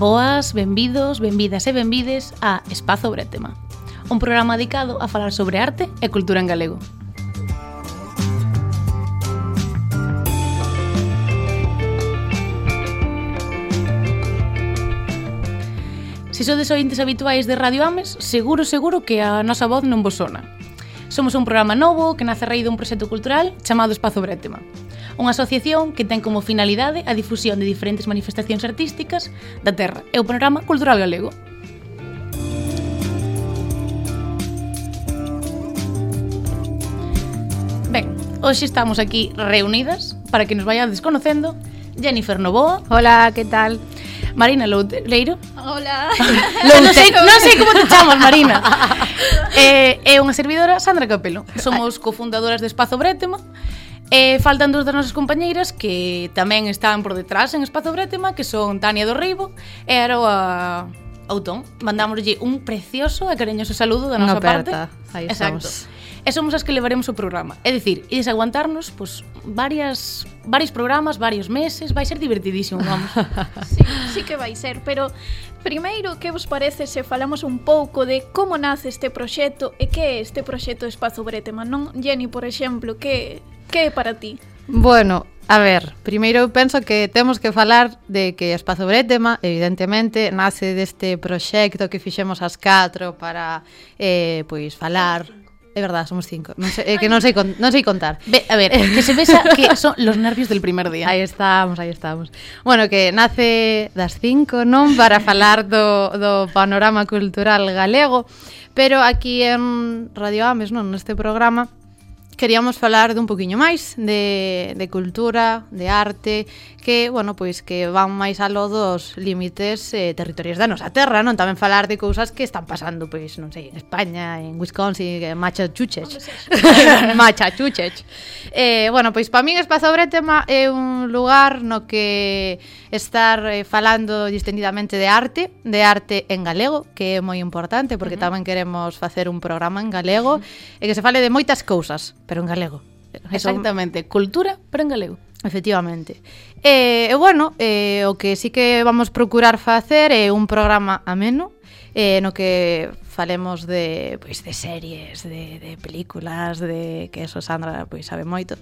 Boas, benvidos, benvidas e benvides a Espazo Bretema, un programa dedicado a falar sobre arte e cultura en galego. Se sodes ointes habituais de Radio Ames, seguro, seguro que a nosa voz non vos sona. Somos un programa novo que nace rei dun proxecto cultural chamado Espazo Bretema unha asociación que ten como finalidade a difusión de diferentes manifestacións artísticas da terra e o panorama cultural galego. Ben, hoxe estamos aquí reunidas para que nos vayades conocendo Jennifer Novoa. Hola, que tal? Marina Loureiro. Hola. Loute... non, sei, non sei como te chamas, Marina. eh, e unha servidora, Sandra Capelo. Somos cofundadoras de Espazo Bretema E faltan dúas das nosas compañeiras que tamén están por detrás en Espazo Bretema, que son Tania do Reibo e Aroa Outón. Mandámoslle un precioso e cariñoso saludo da nosa parte. Aí Exacto. Estamos. E somos as que levaremos o programa. É dicir, ides aguantarnos pois, varias, varios programas, varios meses, vai ser divertidísimo, vamos. sí, sí que vai ser, pero Primeiro, que vos parece se falamos un pouco de como nace este proxecto e que é este proxecto Espazo Bretema? Non, Jenny, por exemplo, que Que é para ti? Bueno, A ver, primeiro eu penso que temos que falar de que Espazo Bretema, evidentemente, nace deste proxecto que fixemos as 4 para eh, pois falar É verdade, somos cinco. Non sei, é que non sei, con, non sei contar. Ve, a ver, que se besa que son los nervios del primer día. Aí estamos, aí estamos. Bueno, que nace das cinco, non? Para falar do, do panorama cultural galego. Pero aquí en Radio Ames, non? Neste programa, queríamos falar dun poquinho máis de, de cultura, de arte, que, bueno, pois que van máis aló dos límites eh, territoriais da nosa terra, non? Tamén falar de cousas que están pasando, pois, non sei, en España, en Wisconsin, eh, en Massachusetts. Massachusetts. eh, bueno, pois para min Espazo Bretema é un lugar no que estar eh, falando distendidamente de arte, de arte en galego, que é moi importante porque uh -huh. tamén queremos facer un programa en galego uh -huh. e que se fale de moitas cousas, pero en galego. Exactamente, Eso... cultura, pero en galego. Efectivamente. Eh, e, eh, bueno, eh, o que sí que vamos procurar facer é un programa ameno, eh, no que falemos de pois de series, de, de películas, de que eso Sandra pois sabe moito.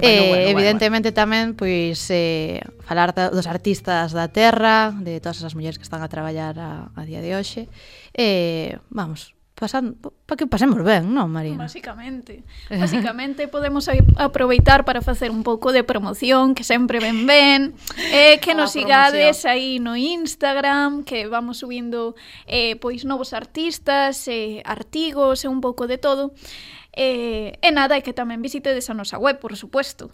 Bueno, eh, bueno, evidentemente bueno. tamén pois eh, falar da, dos artistas da terra, de todas as mulleres que están a traballar a, a día de hoxe. Eh, vamos, pasando, para que pasemos ben, non, Marina? Básicamente. Eh. Básicamente podemos aproveitar para facer un pouco de promoción, que sempre ven ben, eh, que ah, nos sigades aí no Instagram, que vamos subindo eh, pois novos artistas, eh, artigos e un pouco de todo. Eh, e nada, e que tamén visitedes a nosa web, por supuesto.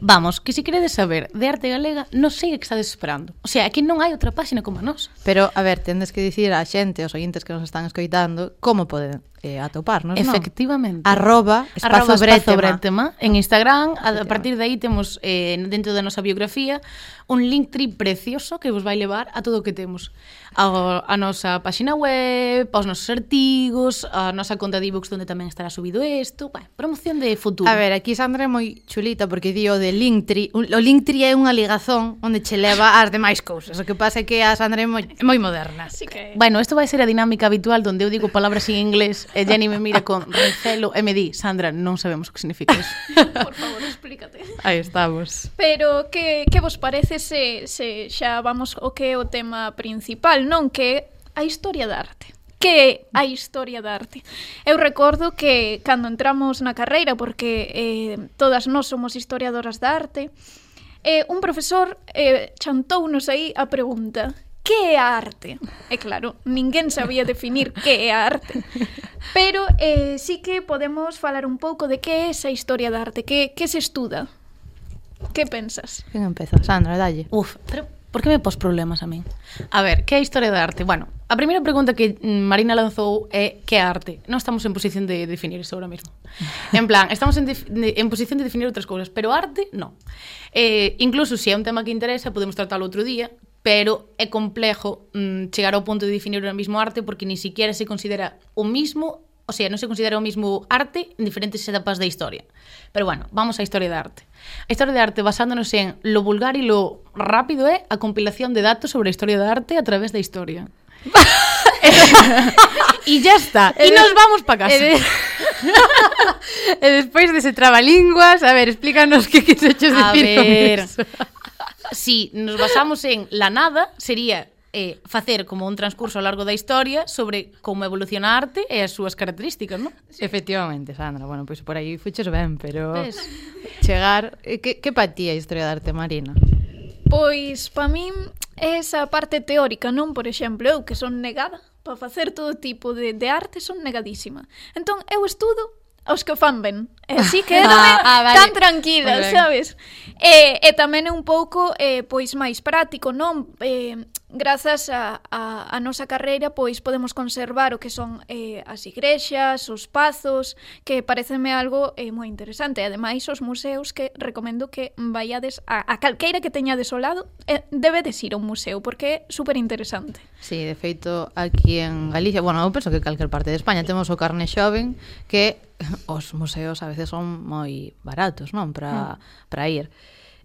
Vamos, que se queredes saber de arte galega, non sei que estades esperando. O sea, aquí non hai outra páxina como a nosa. Pero, a ver, tendes que dicir á xente, aos ointes que nos están escoitando, como poden eh, atoparnos, Efectivamente. Arroba espazo, arroba espazo bretema. bretema. En Instagram, a, a partir de aí temos eh, dentro da nosa biografía un link tri precioso que vos vai levar a todo o que temos. A, a nosa páxina web, aos nosos artigos, a nosa conta de ebooks onde tamén estará subido isto, bueno, promoción de futuro. A ver, aquí Sandra é moi chulita porque dio de Linktree, o Linktree é unha ligazón onde che leva as demais cousas. O que pasa é que a Sandra é moi, moi moderna. Así que... Bueno, isto vai ser a dinámica habitual donde eu digo palabras en inglés E Jenny me mira con recelo e me di, Sandra, non sabemos o que significa iso. Por favor, explícate. Aí estamos. Pero que, que vos parece se, se xa vamos o que é o tema principal, non? Que a historia da arte que é a historia da arte. Eu recordo que cando entramos na carreira, porque eh, todas nós somos historiadoras da arte, eh, un profesor eh, chantounos aí a pregunta que é a arte? E claro, ninguén sabía definir que é a arte. Pero eh, sí que podemos falar un pouco de que é esa historia da arte, que, que se estuda. Que pensas? Quen empeza? Sandra, dalle. Uf, pero por que me pos problemas a min? A ver, que é a historia da arte? Bueno, a primeira pregunta que mm, Marina lanzou é que é arte. Non estamos en posición de definir iso ahora mesmo. En plan, estamos en, en posición de definir outras cousas, pero arte, non. Eh, incluso se é un tema que interesa, podemos tratalo outro día, pero é complexo mm, chegar ao punto de definir o mesmo arte porque ni siquiera se considera o mismo, o sea, non se considera o mismo arte en diferentes etapas da historia. Pero bueno, vamos á historia da arte. A historia da arte basándonos en lo vulgar e lo rápido é a compilación de datos sobre a historia da arte a través da historia. e ya está. E nos vamos para casa. E, de... e despois dese trabalinguas, a ver, explícanos que quixeches decir. con iso si nos basamos en la nada, sería eh, facer como un transcurso ao largo da historia sobre como evoluciona a arte e as súas características, non? Sí. Efectivamente, Sandra. Bueno, pois por aí fuches ben, pero ¿Ves? chegar... Eh, que, que pa ti a historia da arte marina? Pois, pa min, esa parte teórica, non? Por exemplo, eu que son negada para facer todo tipo de, de arte son negadísima. Entón, eu estudo os que o fan ben. E así que ah, ah, vale. tan tranquila, sabes? E, e tamén é un pouco eh, pois máis práctico, non? Eh, grazas a, a, a nosa carreira pois podemos conservar o que son eh, as igrexas, os pazos que pareceme algo eh, moi interesante. Ademais os museos que recomendo que vaiades a, a calqueira que teñades ao lado eh, debedes ir a un museo porque é super interesante Si, sí, de feito aquí en Galicia bueno, eu penso que calquer parte de España temos o carne xoven que os museos a veces son moi baratos non para mm. ir.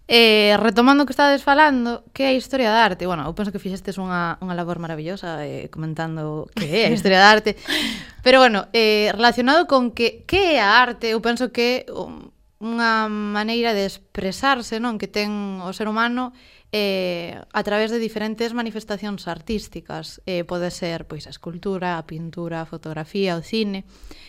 Eh, retomando o que estades falando, que é a historia da arte? Bueno, eu penso que fixestes unha, unha labor maravillosa eh, comentando que é a historia da arte. Pero bueno, eh, relacionado con que que é a arte, eu penso que um, unha maneira de expresarse non que ten o ser humano eh, a través de diferentes manifestacións artísticas. Eh, pode ser pois a escultura, a pintura, a fotografía, o cine,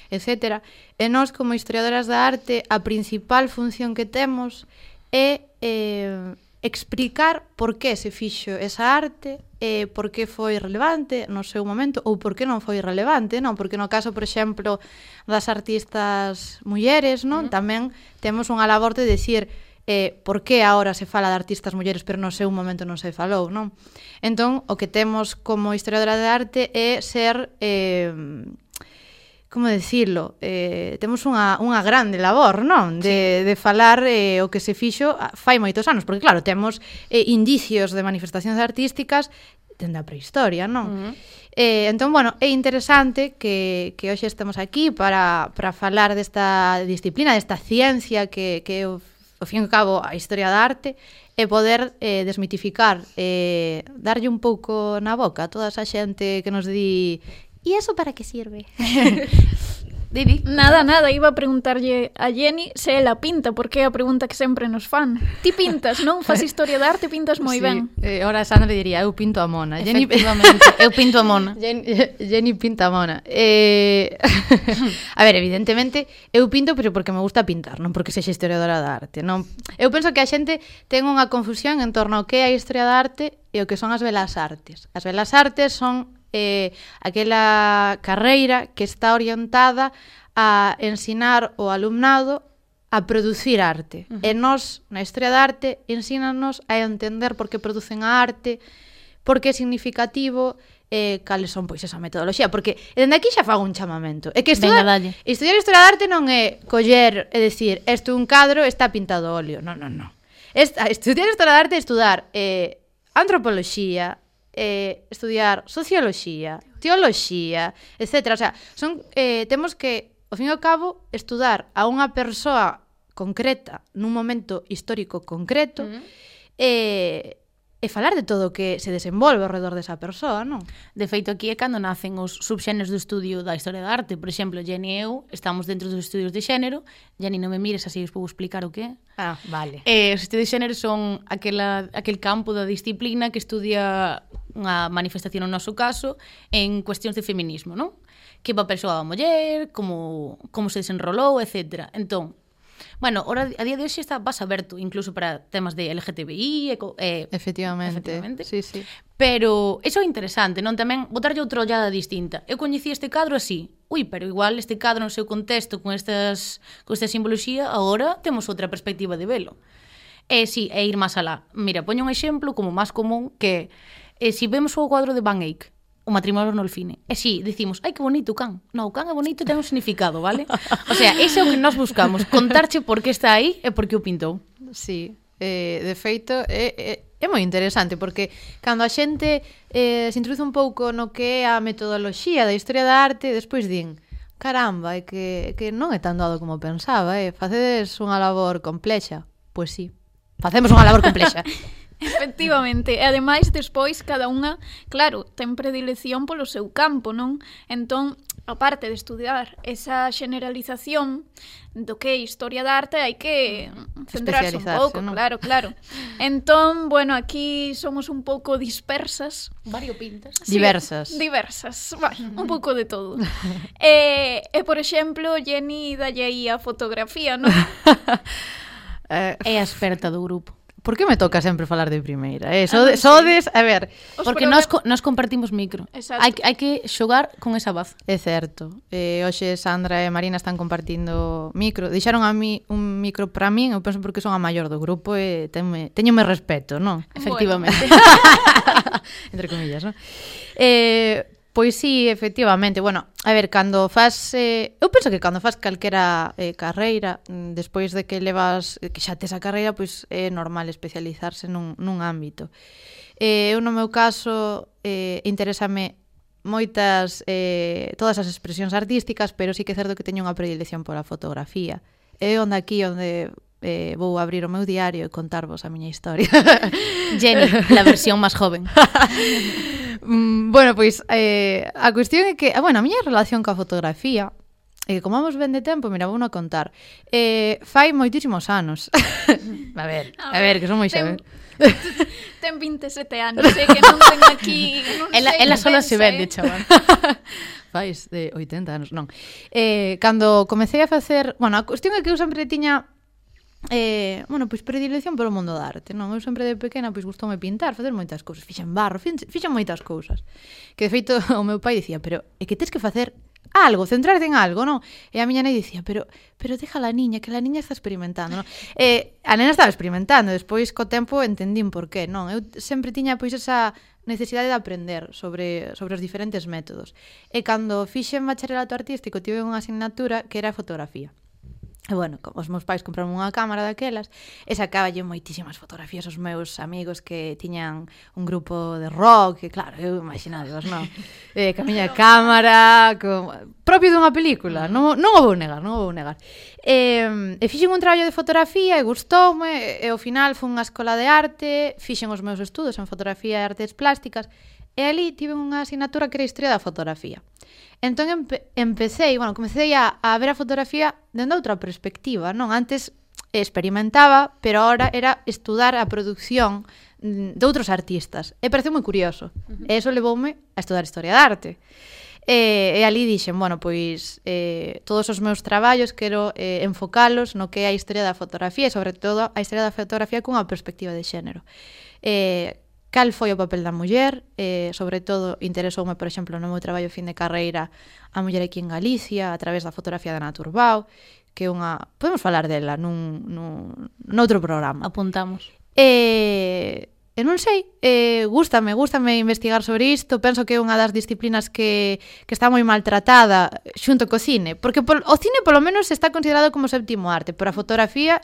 etc. E nós, como historiadoras da arte, a principal función que temos é eh, explicar por que se fixo esa arte, eh, por que foi relevante no seu momento ou por que non foi relevante, non? Porque no caso, por exemplo, das artistas mulleres, non? Uh -huh. Tamén temos unha labor de decir eh, por que agora se fala de artistas mulleres pero no seu momento non se falou, non? Entón, o que temos como historiadora de arte é ser eh, como decirlo, eh, temos unha, unha grande labor, non? De, sí. de falar eh, o que se fixo ah, fai moitos anos, porque claro, temos eh, indicios de manifestacións artísticas dende a prehistoria, non? Uh -huh. Eh, entón, bueno, é interesante que, que hoxe estemos aquí para, para falar desta disciplina, desta ciencia que, que o, ao fin e ao cabo a historia da arte e poder eh, desmitificar, eh, darlle un pouco na boca a toda esa xente que nos di ¿Y eso para qué sirve? Didi. Nada, nada, iba a preguntarlle a Jenny se ela pinta, porque é a pregunta que sempre nos fan. Ti pintas, non? Fas historia de arte, pintas moi sí. ben. Eh, ora Sandra diría, eu pinto a mona. Jenny... eu pinto a mona. Jenny, Jenny pinta a mona. Eh... a ver, evidentemente, eu pinto, pero porque me gusta pintar, non porque sexa historiadora da arte. Non? Eu penso que a xente ten unha confusión en torno ao que é a historia da arte e o que son as belas artes. As belas artes son eh, aquela carreira que está orientada a ensinar o alumnado a producir arte. Uh -huh. E nós, na Historia da Arte, ensínanos a entender por que producen a arte, por que é significativo, eh, cales son pois esa metodoloxía, porque dende aquí xa fago un chamamento. É que estudar, Venga, dalle. estudiar Historia da Arte non é coller e decir, isto un cadro, está pintado a óleo. Non, non, non. Est, estudiar Historia da Arte é estudar eh, antropoloxía, eh, estudiar socioloxía, teoloxía, etc. O sea, son, eh, temos que, ao fin e ao cabo, estudar a unha persoa concreta nun momento histórico concreto uh -huh. eh, e falar de todo o que se desenvolve ao redor desa persoa, non? De feito, aquí é cando nacen os subxéneros do estudio da historia da arte. Por exemplo, Jenny e eu estamos dentro dos estudios de xénero. Jenny, non me mires así, os podo explicar o que é. Ah, vale. Eh, os estudios de xénero son aquela, aquel campo da disciplina que estudia unha manifestación no noso caso en cuestións de feminismo, non? Que papel xogaba a muller, como, como se desenrolou, etc. Entón, Bueno, ora, a día de hoxe está vas aberto incluso para temas de LGTBI, eco, eh, efectivamente. efectivamente. Sí, sí. Pero eso é interesante, non tamén botarlle outra ollada distinta. Eu coñecí este cadro así, ui, pero igual este cadro no seu contexto con estas con esta simboloxía, agora temos outra perspectiva de velo. E si, sí, e ir máis alá. Mira, poño un exemplo como máis común que eh, si vemos o cuadro de Van Eyck, o matrimonio no olfine. E si, dicimos, ai que bonito o can. No, o can é bonito e ten un significado, vale? o sea, ese é o que nós buscamos, contarche por que está aí e por que o pintou. Sí, eh, de feito, é, eh, eh é moi interesante porque cando a xente eh, se introduce un pouco no que é a metodoloxía da historia da arte, despois din caramba, é que, que non é tan doado como pensaba, eh? facedes unha labor complexa. Pois sí, facemos unha labor complexa. Efectivamente, e ademais despois cada unha, claro, ten predilección polo seu campo, non? Entón, aparte de estudar esa generalización do que é historia da arte, hai que centrarse un pouco, ¿no? claro, claro. Entón, bueno, aquí somos un pouco dispersas. Variopintas. Sí, diversas. Diversas, bueno, un pouco de todo. e, e, por exemplo, Jenny dalle aí a fotografía, non? Eh. é a experta do grupo. Por que me toca sempre falar de primeira? Eh, so, ah, sodes, sí. a ver, Os porque nós pro... nós compartimos micro. Exacto. Hai hai que xogar con esa voz. É certo. Eh, hoxe Sandra e Marina están compartindo micro. Deixaron a mí un micro para min, eu penso porque son a maior do grupo e tenme, teñome respeto, non? Efectivamente. Bueno. Entre comillas, non? Eh, Pois sí, efectivamente. Bueno, a ver, cando faz... Eh, eu penso que cando faz calquera eh, carreira, mm, despois de que levas... Eh, que xa tes a carreira, pois é normal especializarse nun, nun ámbito. Eh, eu no meu caso eh, interésame moitas eh, todas as expresións artísticas, pero sí que é certo que teño unha predilección pola fotografía. É onde aquí onde eh, vou abrir o meu diario e contarvos a miña historia. Jenny, la versión máis joven. Mm, bueno, pois eh, a cuestión é que, ah, bueno, a miña relación coa fotografía E que vamos ben de tempo, mira, vou a contar. Eh, fai moitísimos anos. a ver, a ver, que son moi xaven. Ten 27 anos, sei que non ten aquí... Non ela, sei ela solo se vende, eh. chaval. Fais de 80 anos, non. Eh, cando comecei a facer... Bueno, a cuestión é que eu sempre tiña eh, bueno, pois predilección polo mundo da arte, non? Eu sempre de pequena pois gustoume pintar, facer moitas cousas, fixen barro, fixen moitas cousas. Que de feito o meu pai dicía, pero é que tens que facer algo, centrarte en algo, non? E a miña nai dicía, pero pero deja a niña, que a niña está experimentando, non? E a nena estaba experimentando, despois co tempo entendín por qué, non? Eu sempre tiña pois esa necesidade de aprender sobre, sobre os diferentes métodos. E cando fixen bacharelato artístico tive unha asignatura que era fotografía. E bueno, os meus pais compraron unha cámara daquelas e sacaballe moitísimas fotografías aos meus amigos que tiñan un grupo de rock, e claro, eu imaginadevos, non? Eh, ca miña cámara, con... propio dunha película, mm. non, non o vou negar, non o vou negar. E, e fixen un traballo de fotografía e gustoume, e ao final fun a escola de arte, fixen os meus estudos en fotografía e artes plásticas, e ali tive unha asignatura que era historia da fotografía. Entón empe empecei, bueno, comecei a, a ver a fotografía dende outra perspectiva, non? Antes experimentaba, pero ahora era estudar a produción mm, de outros artistas. E parece moi curioso. Uh -huh. E eso levoume a estudar Historia de Arte. E, e ali dixen, bueno, pois eh, todos os meus traballos quero eh, enfocalos no que é a historia da fotografía e sobre todo a historia da fotografía cunha perspectiva de xénero. Eh, cal foi o papel da muller, eh, sobre todo interesoume, por exemplo, no meu traballo fin de carreira a muller aquí en Galicia, a través da fotografía da Naturbao, que é unha... Podemos falar dela nun, nun, noutro programa. Apuntamos. E, eh, e non sei, eh, gústame, gústame investigar sobre isto, penso que é unha das disciplinas que, que está moi maltratada xunto co cine, porque pol, o cine polo menos está considerado como séptimo arte, pero a fotografía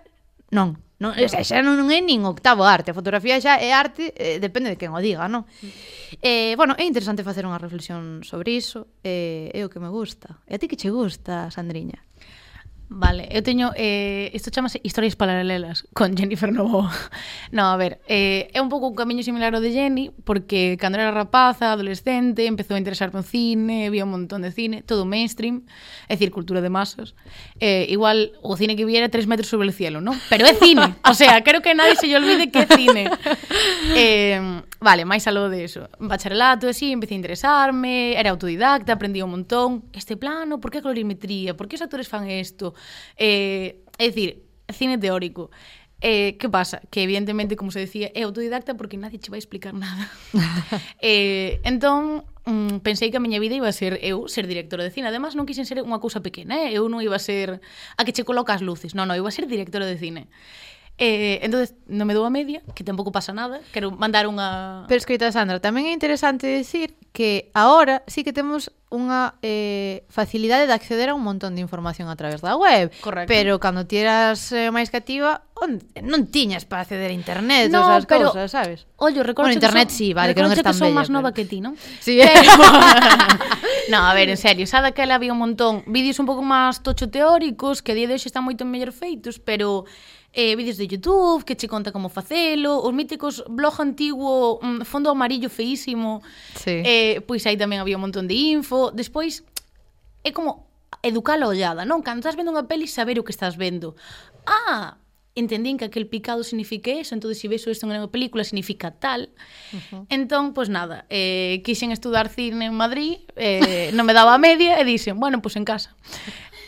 Non, non, xa, xa non é nin octavo arte, a fotografía xa é arte, eh, depende de quen o diga, non? Eh, bueno, é interesante facer unha reflexión sobre iso, eh, é o que me gusta. E a ti que che gusta, Sandriña? Vale, eu teño... Eh, isto chamase Historias Paralelas con Jennifer Novo. no, a ver, eh, é un pouco un camiño similar ao de Jenny porque cando era rapaza, adolescente, empezou a interesarme por cine, vía un montón de cine, todo mainstream, é dicir, cultura de masas. Eh, igual, o cine que viera tres metros sobre el cielo, non? Pero é cine, o sea, creo que nadie se lle olvide que é cine. Eh, Vale, máis aló de eso. Bacharelato, así, empecé a interesarme, era autodidacta, aprendí un montón. Este plano, por que a colorimetría? Por que os actores fan isto? Eh, é dicir, cine teórico. Eh, que pasa? Que evidentemente, como se decía, é autodidacta porque nadie che vai explicar nada. eh, entón, mm, pensei que a miña vida iba a ser eu ser directora de cine. Además, non quixen ser unha cousa pequena, eh? eu non iba a ser a que che coloca as luces. Non, non, iba a ser directora de cine. Eh, entonces non me dou a media, que tampouco pasa nada, quero mandar unha Pero escoita Sandra, tamén é interesante dicir que agora sí que temos unha eh, facilidade de acceder a un montón de información a través da web. Correcto. Pero cando ti eras eh, máis cativa, onde, non tiñas para acceder a internet, no, esas pero, cousas, sabes? Ollo, recordo bueno, internet son, sí, vale, que non é tan que son máis nova que ti, non? Sí, pero... no, a ver, en serio, xa daquela había un montón vídeos un pouco máis tocho teóricos que a día de hoxe están moito mellor feitos, pero eh, vídeos de YouTube que che conta como facelo, os míticos blog antigo mm, fondo amarillo feísimo. Sí. Eh, pois aí tamén había un montón de info. Despois é como educar a ollada, non? Cando estás vendo unha peli, saber o que estás vendo. Ah, entendín que aquel picado significa eso, entón se ves isto nunha película significa tal. Uh -huh. Entón, pois pues, nada, eh, quixen estudar cine en Madrid, eh, non me daba a media e dixen, bueno, pois pues en casa.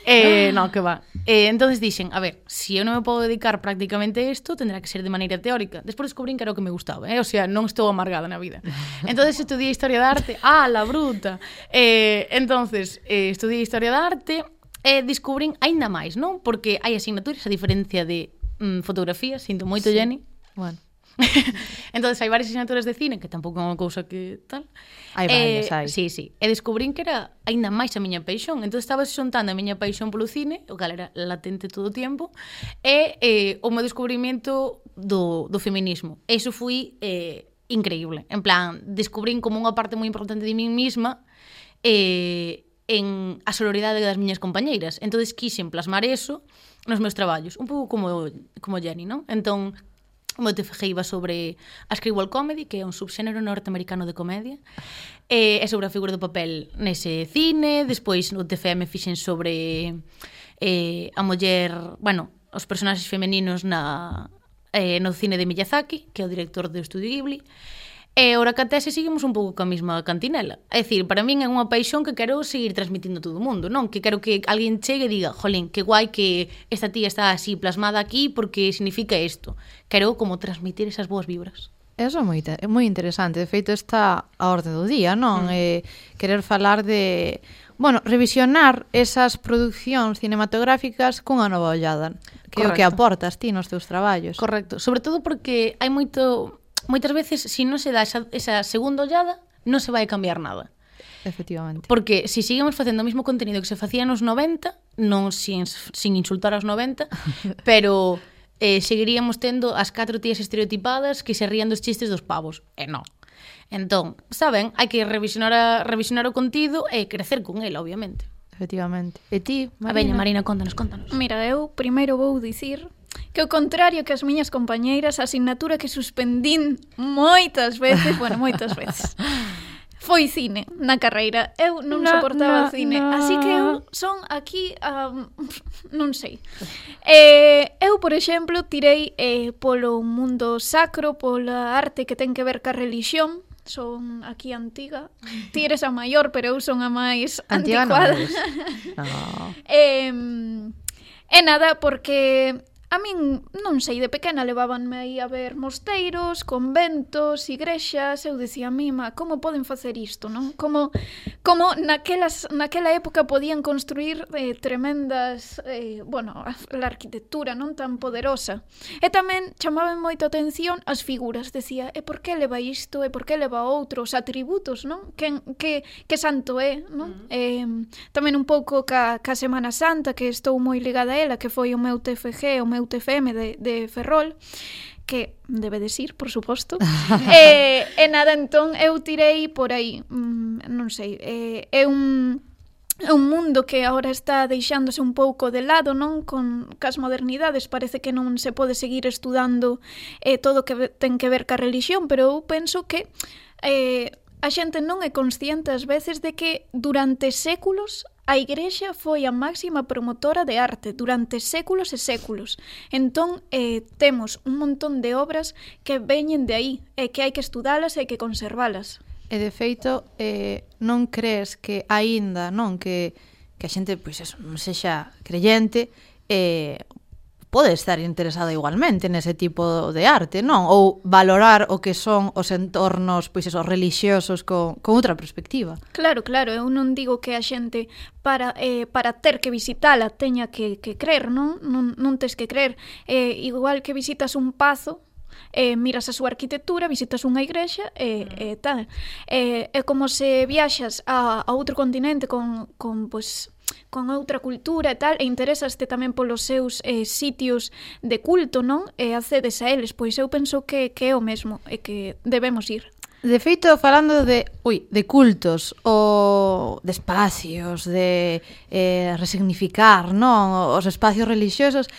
Eh, ah. no, que va. Eh, entonces dixen, a ver, se si eu non me podo dedicar prácticamente a isto, tendrá que ser de maneira teórica. Despois descubrín que era o que me gustaba, eh? o sea, non estou amargada na vida. Entonces estudiei Historia da Arte, ah, la bruta. Eh, entonces, eh, estudiei Historia da Arte, e eh, descubrín aínda máis, non? Porque hai asignaturas a diferencia de mm, fotografía, sinto moito, sí. Jenny. Bueno. entonces hai varias asignaturas de cine que tampouco é unha cousa que tal. Hai varias, eh, hai. Sí, sí. E descubrín que era aínda máis a miña paixón. Entón estaba xontando a miña paixón polo cine, o cal era latente todo o tempo, e eh, o meu descubrimento do, do feminismo. Eso foi eh, increíble. En plan, descubrín como unha parte moi importante de min mesma eh, en a sororidade das miñas compañeiras. Entón, quixen plasmar eso nos meus traballos, un pouco como como Jenny, non? Entón, Moito Fejeiva sobre a Screwball Comedy, que é un subxénero norteamericano de comedia, e, e sobre a figura do papel nese cine, despois no TFM fixen sobre eh, a muller, bueno, os personaxes femeninos na, eh, no cine de Miyazaki, que é o director do Estudio Ghibli, E ora catese seguimos un pouco ca mesma cantinela. É dicir, para min é unha paixón que quero seguir transmitindo a todo o mundo, non? Que quero que alguén chegue e diga, jolín, que guai que esta tía está así plasmada aquí porque significa isto. Quero como transmitir esas boas vibras. Eso é moi, é moi interesante. De feito, está a orde do día, non? Mm. Eh, querer falar de... Bueno, revisionar esas producións cinematográficas cunha nova ollada. Que Correcto. é o que aportas ti nos teus traballos. Correcto. Sobre todo porque hai moito moitas veces, se si non se dá esa, esa segunda ollada, non se vai a cambiar nada. Efectivamente. Porque se si seguimos facendo o mesmo contenido que se facía nos 90, non sin, sin insultar aos 90, pero eh, seguiríamos tendo as catro tías estereotipadas que se rían dos chistes dos pavos. E eh, non. Entón, saben, hai que revisionar, a, revisionar o contido e crecer con el, obviamente. Efectivamente. E ti, Marina? A veña, Marina, contanos, contanos. Mira, eu primeiro vou dicir que o contrario que as miñas compañeiras, a asignatura que suspendín moitas veces, bueno, moitas veces. Foi cine na carreira. Eu non na, soportaba na, cine, na. así que eu son aquí um, non sei. Eh, eu, por exemplo, tirei eh, polo mundo sacro, pola arte que ten que ver ca religión, son aquí antiga. Ti eres a maior, pero eu son a máis antiga anticuada. No, no. eh, e nada, porque A min, non sei, de pequena levábanme aí a ver mosteiros, conventos, igrexas, eu dicía, mima, como poden facer isto, non? Como, como naquelas, naquela época podían construir eh, tremendas, eh, bueno, a, a arquitectura non tan poderosa. E tamén chamaban moito atención as figuras, decía, e por que leva isto, e por que leva outros atributos, non? Que, que, que santo é, non? Uh -huh. eh, tamén un pouco ca, ca Semana Santa, que estou moi ligada a ela, que foi o meu TFG, o meu UTFM de, de Ferrol que debe decir, por suposto. e, eh, e nada, entón eu tirei por aí, mm, non sei, é, é un é un mundo que agora está deixándose un pouco de lado, non? Con cas modernidades parece que non se pode seguir estudando eh, todo o que ten que ver ca religión, pero eu penso que eh, a xente non é consciente ás veces de que durante séculos A Igrexa foi a máxima promotora de arte durante séculos e séculos. Entón, eh, temos un montón de obras que veñen de aí e que hai que estudalas e que conservalas. E de feito, eh, non crees que aínda, non, que, que a xente, pois, eso, non sexa creyente, eh, pode estar interesada igualmente nese tipo de arte, non? Ou valorar o que son os entornos pois esos relixiosos con, con outra perspectiva. Claro, claro, eu non digo que a xente para eh, para ter que visitala teña que, que crer, non? Non, non tes que crer. Eh, igual que visitas un pazo, eh, miras a súa arquitectura, visitas unha igrexa e eh, mm. eh, tal. Eh, é como se viaxas a, a outro continente con, con pois, con outra cultura e tal, e interesaste tamén polos seus eh, sitios de culto, non? E accedes a eles, pois eu penso que, que é o mesmo e que debemos ir. De feito, falando de, ui, de cultos, o de espacios, de eh, resignificar, non? Os espacios religiosos,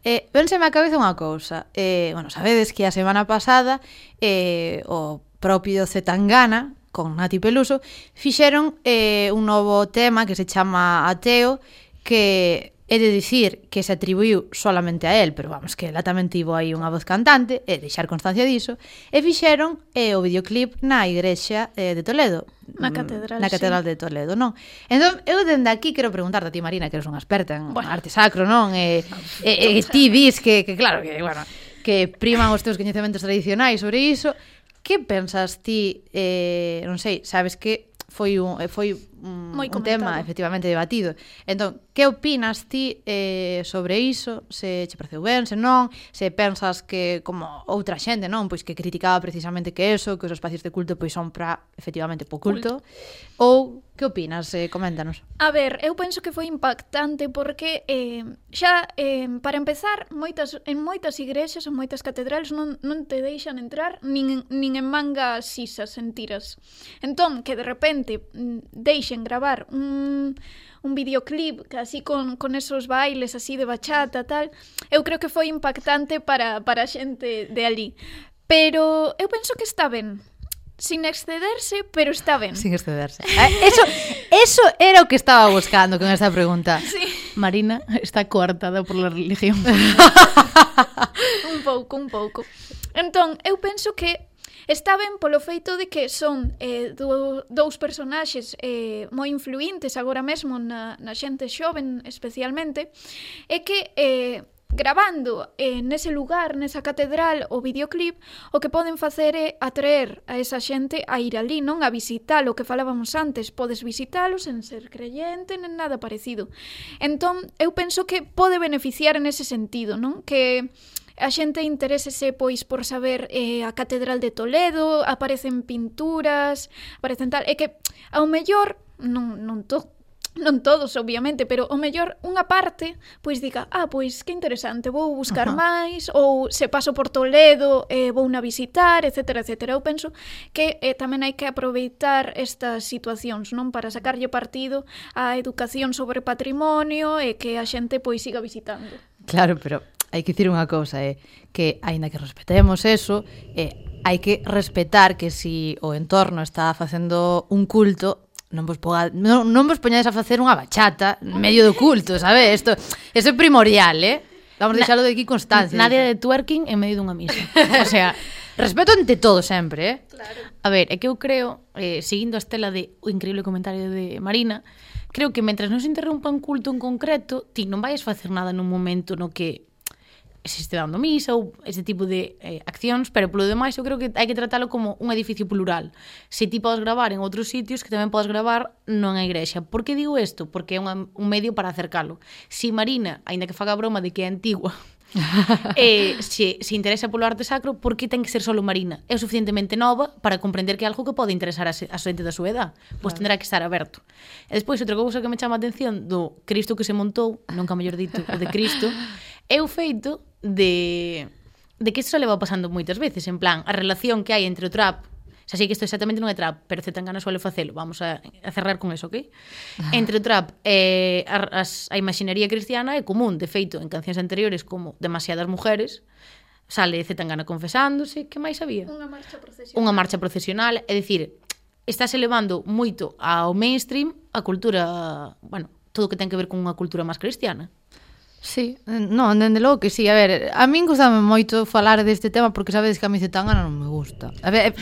Eh, vénseme a cabeza unha cousa. Eh, bueno, sabedes que a semana pasada eh, o propio Zetangana con Nati Peluso, fixeron eh, un novo tema que se chama Ateo, que é de dicir que se atribuiu solamente a él, pero vamos, que ela tamén tivo aí unha voz cantante, e deixar constancia diso, e fixeron eh, o videoclip na igrexa eh, de Toledo. Na catedral, Na catedral sí. de Toledo, non? Entón, eu dende aquí quero preguntarte a ti, Marina, que eres unha experta en bueno. arte sacro, non? E, e, e ti dis que, que claro, que, bueno, que priman os teus coñecementos tradicionais sobre iso, que pensas ti, eh, non sei, sabes que foi un, eh, foi un, Moi un tema efectivamente debatido. Entón, que opinas ti eh, sobre iso? Se che pareceu ben, se non? Se pensas que, como outra xente, non? Pois que criticaba precisamente que eso, que os espacios de culto pois son para, efectivamente, po culto. culto. Ou Que opinas? Eh, coméntanos. A ver, eu penso que foi impactante porque eh, xa, eh, para empezar, moitas, en moitas igrexas ou moitas catedrales non, non te deixan entrar nin, nin en manga sisas, en tiras. Entón, que de repente mm, deixen fixen gravar un, un videoclip así con, con esos bailes así de bachata tal, eu creo que foi impactante para, para a xente de ali. Pero eu penso que está ben, sin excederse, pero está ben. Sin excederse. Ah, eso, eso era o que estaba buscando con esta pregunta. Sí. Marina está coartada por la religión. un pouco, un pouco. Entón, eu penso que Está ben polo feito de que son eh, do, dous personaxes eh, moi influintes agora mesmo na, na xente xoven especialmente, e que eh, grabando eh, nese lugar, nesa catedral, o videoclip, o que poden facer é atraer a esa xente a ir ali, non a visitar o que falábamos antes. Podes visitalo sen ser creyente, nen nada parecido. Entón, eu penso que pode beneficiar en ese sentido, non? Que A xente interésese pois por saber eh, a Catedral de Toledo, aparecen pinturas, aparecen tal, e que ao mellor non non to non todos, obviamente, pero o mellor unha parte pois diga, ah, pois que interesante, vou buscar uh -huh. máis ou se paso por Toledo, eh, vou na visitar, etc, etc. Eu penso que eh, tamén hai que aproveitar estas situacións, non? Para sacarlle partido á educación sobre patrimonio e que a xente pois siga visitando. Claro, pero hai que dicir unha cousa, é eh, que aínda que respetemos eso, eh, hai que respetar que si o entorno está facendo un culto, non vos poga, non, non vos poñades a facer unha bachata en medio do culto, sabe? Isto, isto é primordial, eh? Vamos a deixalo de aquí constancia. Nadie de twerking en medio dunha misa. o sea, respeto ante todo sempre, eh? Claro. A ver, é que eu creo, eh, seguindo a estela de o increíble comentario de Marina, creo que mentras non se interrompa un culto en concreto, ti non vais facer nada nun momento no que se este dando misa ou ese tipo de eh, accións, pero polo demais eu creo que hai que tratalo como un edificio plural. Se ti podes gravar en outros sitios, que tamén podes gravar non a igrexa. Por que digo isto? Porque é unha, un medio para acercalo. Si Marina, aínda que faga broma de que é antigua, eh, se, se interesa polo arte sacro, por que ten que ser solo Marina? É suficientemente nova para comprender que é algo que pode interesar a, se, a xente da súa edad. Pois claro. tendrá que estar aberto. E despois, outra cousa que me chama a atención do Cristo que se montou, nunca mellor dito, o de Cristo, é o feito de de que isto leva pasando moitas veces, en plan, a relación que hai entre o trap Xa sei que isto exactamente non é trap, pero Z Tangana suele facelo. Vamos a, a cerrar con eso, ok? Entre o trap e a, as, a imaxinería cristiana é común. De feito, en cancións anteriores como Demasiadas Mujeres, sale Z Tangana confesándose. Que máis había? Unha marcha procesional. Unha marcha procesional. É dicir, estás elevando moito ao mainstream a cultura, bueno, todo o que ten que ver con unha cultura máis cristiana. Sí, non, dende logo que sí, a ver, a min gustame moito falar deste tema porque sabedes que a mi Zetangana non me gusta. A ver, eh,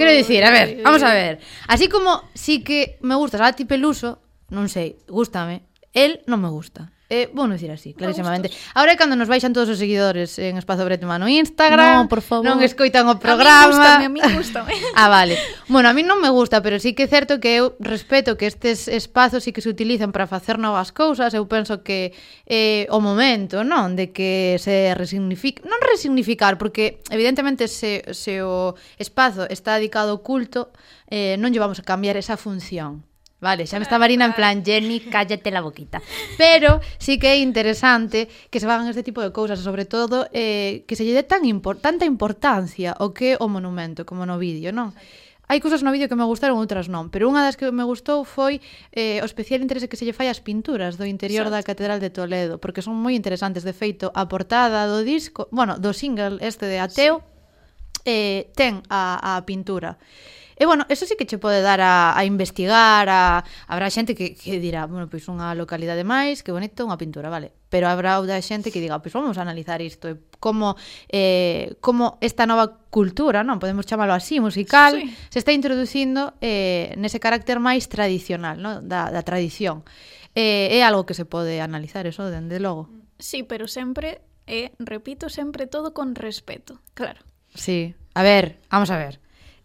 quero dicir, a ver, vamos a ver. Así como sí que me gusta Sati Peluso, non sei, gústame, el non me gusta. Eh, bueno dicir así, clarísimamente. Agora é cando nos baixan todos os seguidores en Espazo Bretma no Instagram. No, por favor. Non escoitan o programa. A mí gusta, a mí gusta. ah, vale. Bueno, a mí non me gusta, pero sí que é certo que eu respeto que estes espazos sí que se utilizan para facer novas cousas. Eu penso que eh, o momento, non? De que se resignifique... Non resignificar, porque evidentemente se, se o espazo está dedicado ao culto, eh, non llevamos a cambiar esa función Vale, xa me ah, está Marina en plan, Jenny, cállate la boquita. Pero sí que é interesante que se fagan este tipo de cousas, sobre todo eh, que se lle dé tan impor tanta importancia o que o monumento, como no vídeo, non? Hai cousas no vídeo que me gustaron, outras non, pero unha das que me gustou foi eh, o especial interese que se lle fai ás pinturas do interior Exacto. da Catedral de Toledo, porque son moi interesantes. De feito, a portada do disco, bueno, do single este de Ateo, sí. eh, ten a, a pintura. E E bueno, eso sí que che pode dar a, a investigar, a, habrá xente que, que dirá, bueno, pois unha localidade máis, que bonito, unha pintura, vale. Pero habrá outra xente que diga, pois vamos a analizar isto, e como, eh, como esta nova cultura, non podemos chamalo así, musical, sí. se está introducindo eh, nese carácter máis tradicional, non? Da, da tradición. Eh, é algo que se pode analizar, eso, dende logo. Sí, pero sempre, eh, repito, sempre todo con respeto, claro. Sí, a ver, vamos a ver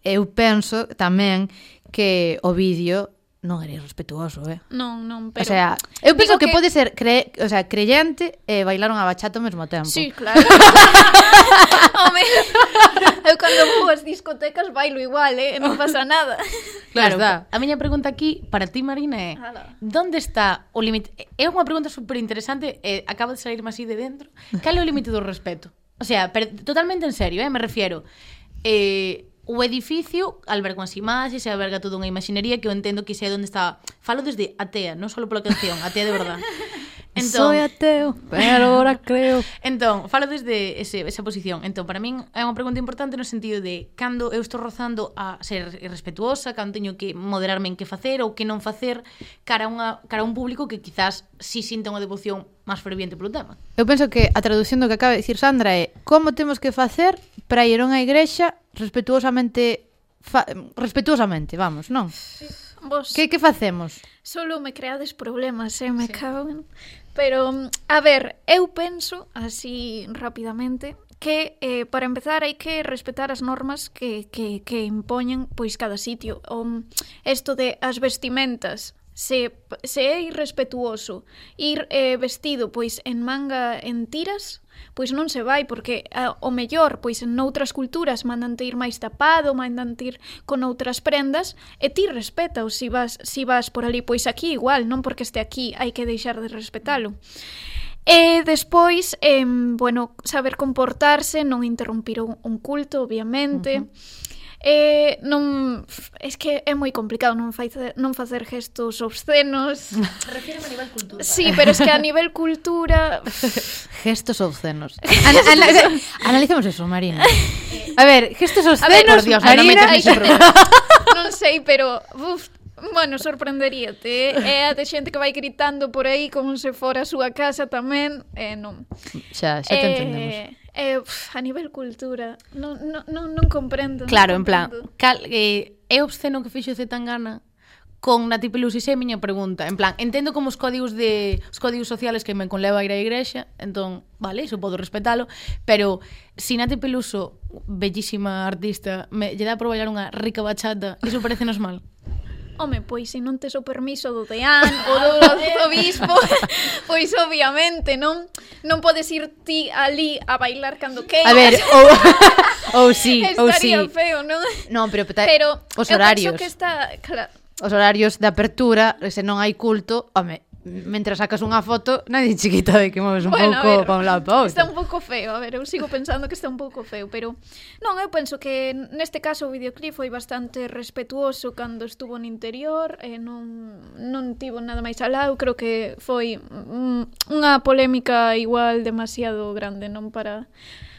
eu penso tamén que o vídeo non era irrespetuoso, eh? Non, non, pero... O sea, eu penso que, que pode ser cre... o sea, creyente e eh, bailar unha bachata ao mesmo tempo. Sí, claro. Home, eu cando vou ás discotecas bailo igual, eh? Non pasa nada. Claro, claro a miña pregunta aquí para ti, Marina, é Hala. Donde está o límite? É unha pregunta super interesante, eh, acaba de salirme así de dentro. Cal é o límite do respeto? O sea, pero, totalmente en serio, eh? Me refiero... Eh, o edificio alberga unhas imaxes e alberga toda unha imaxinería que eu entendo que sei onde está falo desde atea, non só pola canción atea de verdade Entón, Soy ateo, pero ahora creo. Entón, falo desde ese, esa posición. Entón, para min é unha pregunta importante no sentido de cando eu estou rozando a ser irrespetuosa, cando teño que moderarme en que facer ou que non facer cara a, unha, cara a un público que quizás si sinta unha devoción máis ferviente polo tema. Eu penso que a traducción do que acaba de dicir Sandra é como temos que facer para iron á igrexa respetuosamente fa, respetuosamente, vamos, non? Vos... Que que facemos? Solo me creades problemas, eh, me sí. cago en... Pero, a ver, eu penso, así rapidamente, que eh, para empezar hai que respetar as normas que, que, que impoñen pois cada sitio. O, esto de as vestimentas se, se é irrespetuoso ir eh, vestido pois en manga en tiras, pois non se vai porque a, o mellor pois en outras culturas mandante ir máis tapado, mandante ir con outras prendas e ti respeta se si vas si vas por ali pois aquí igual, non porque este aquí hai que deixar de respetalo. E despois, eh, bueno, saber comportarse, non interrompir un, un culto, obviamente. Uh -huh. Eh, non es que é moi complicado non facer non facer gestos obscenos. Refíreme a nivel cultura. Sí, pero es que a nivel cultura gestos obscenos. Ana, ana, analicemos eso, Marina. A ver, gestos obscenos. Ver, por Dios, Marina, no me Non sei, pero uf, Bueno, sorprenderíate. Eh. É a de xente que vai gritando por aí como se fora a súa casa tamén, eh, non. Xa, xa te eh, entendemos. Eh, a nivel cultura, non, non, non non comprendo. Claro, non comprendo. en plan, cal, eh, é obsceno que fixo Zetangana con Nati Pelusi é miña pregunta. En plan, entendo como os códigos de os códigos sociales que me conleva a ir á igrexa, entón, vale, iso podo respetalo, pero si Nati Peluso, bellísima artista, me lle dá a bailar unha rica bachata, iso parecenos mal. Home, pois se non tes o permiso do deán ou do ah, obispo, pois obviamente non non podes ir ti ali a bailar cando queiras. A ver, ou ou si, ou si. Estaría feo, non? Non, pero, pero os horarios. Eu penso que está, claro, os horarios de apertura, se non hai culto, home, mentre sacas unha foto, nadie chiquita de que moves un bueno, pouco para un lado para outro. Está un pouco feo, a ver, eu sigo pensando que está un pouco feo, pero non, eu penso que neste caso o videoclip foi bastante respetuoso cando estuvo no interior, e non, non tivo nada máis alá, eu creo que foi mm, unha polémica igual demasiado grande, non para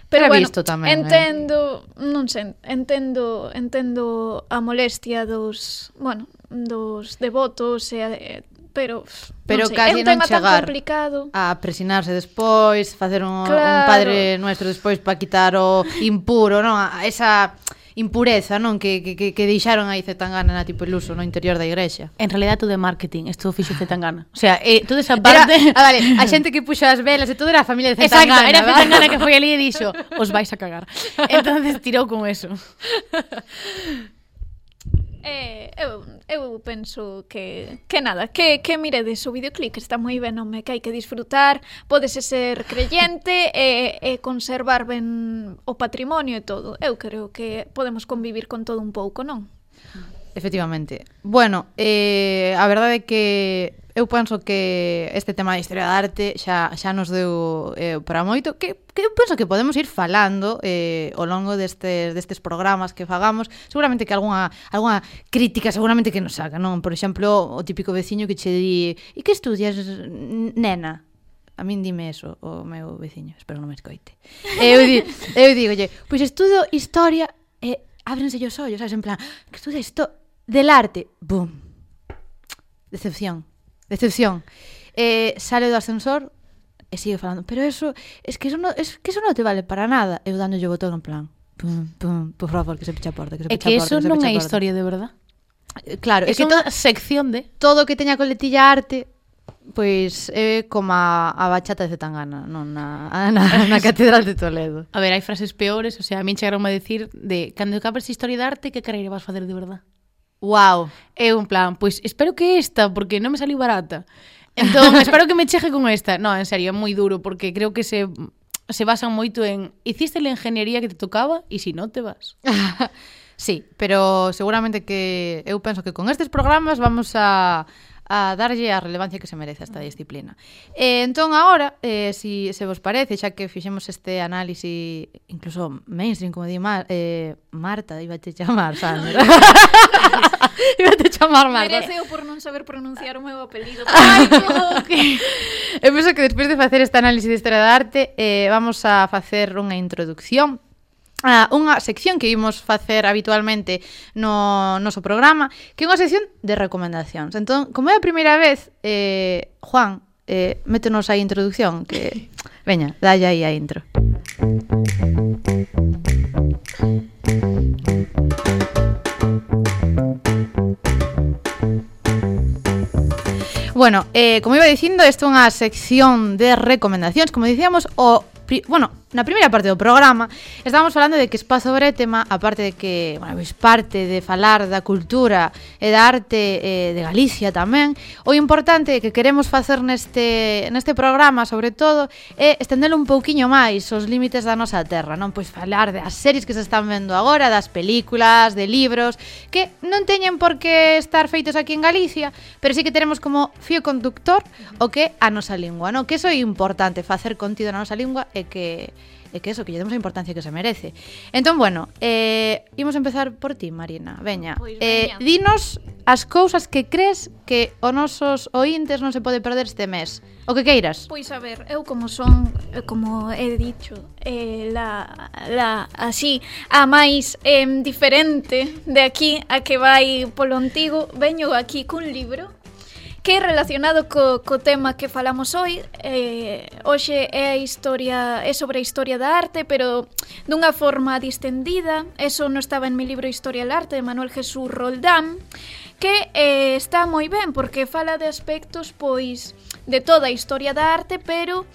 Pero Era bueno, visto tamén, eh. entendo, eh? non sei, entendo, entendo a molestia dos, bueno, dos devotos e, e pero pero non sei, casi é un non tema chegar tan complicado a presinarse despois, facer un, claro. un padre nuestro despois para quitar o impuro, non, a esa impureza, non, que, que, que deixaron aí Zetangana na tipo iluso no interior da igrexa. En realidad todo é marketing, isto fixo Zetangana. O sea, eh, toda esa parte... Era, ah, vale, a xente que puxo as velas e todo era a familia de Zetangana. Exacto, era Zetangana que foi ali e dixo, os vais a cagar. Entonces tirou con eso. Eh, eu, eu penso que, que nada, que, que miredes o videoclip que está moi ben, home, que hai que disfrutar, podes ser creyente e, e conservar ben o patrimonio e todo. Eu creo que podemos convivir con todo un pouco, non? Efectivamente. Bueno, eh, a verdade é que eu penso que este tema da historia da arte xa, xa nos deu eh, para moito, que, que eu penso que podemos ir falando eh, ao longo destes, destes programas que fagamos, seguramente que alguna, alguna crítica seguramente que nos saca, non? Por exemplo, o típico veciño que che di e que estudias, nena? A min dime eso, o meu veciño, espero non me escoite. Eu, di, eu digo, lle, pois estudo historia e ábrense os ollos, sabes, en plan, que estudia isto del arte, bum, decepción. Decepción. Eh, sale do ascensor e sigue falando, pero eso, es que eso no, es que eso non te vale para nada. Eu dándolle o botón en plan, pum, pum, por favor, que se pecha a porta, que se pecha a porta. É que eso non é historia de verdad. Eh, claro, é, é que toda sección de todo o que teña coletilla arte Pois é eh, como a, a bachata de Zetangana, non na, na, na Catedral de Toledo. A ver, hai frases peores, o sea, a min chegaron a decir de cando capes historia de arte, que carreira vas facer de verdad? Wow. É un plan, pois espero que esta, porque non me saliu barata. Entón, espero que me cheje con esta. No, en serio, é moi duro, porque creo que se se basan moito en hiciste a ingeniería que te tocaba e se si non te vas. sí, pero seguramente que eu penso que con estes programas vamos a a darlle a relevancia que se merece esta disciplina. E entón agora, eh, si se vos parece, xa que fixemos este análise incluso mainstream, como di Mar, eh, Marta, iba a te chamar, Sandra. iba a te chamar Marta. Mereceu por non saber pronunciar o meu apelido. Ai, que... Eu penso que despois de facer este análise de historia da arte, eh, vamos a facer unha introducción a unha sección que imos facer habitualmente no noso programa, que é unha sección de recomendacións. Entón, como é a primeira vez, eh, Juan, eh, métenos a introducción, que... Veña, dalle aí a intro. Bueno, eh, como iba dicindo, isto é unha sección de recomendacións. Como dicíamos, o... Pri... Bueno, na primeira parte do programa estábamos falando de que Espazo Bretema, aparte de que, bueno, pois parte de falar da cultura e da arte eh, de Galicia tamén, o importante que queremos facer neste, neste programa, sobre todo, é estender un pouquiño máis os límites da nosa terra, non? Pois falar das series que se están vendo agora, das películas, de libros, que non teñen por que estar feitos aquí en Galicia, pero sí que teremos como fío conductor o que a nosa lingua, non? Que iso é importante, facer contido na nosa lingua e que e que eso, que lle demos a importancia que se merece. Entón, bueno, eh, imos empezar por ti, Marina. Veña, pois, eh, veña. dinos as cousas que crees que os nosos ointes non se pode perder este mes. O que queiras. Pois a ver, eu como son, eh, como he dicho, eh, la, la así a máis eh, diferente de aquí a que vai polo antigo, veño aquí cun libro que relacionado co, co tema que falamos hoy eh, hoxe é a historia é sobre a historia da arte pero dunha forma distendida. Eso non estaba en mi libro Historia del Arte de Manuel Jesús Roldán que eh, está moi ben porque fala de aspectos pois de toda a historia da arte pero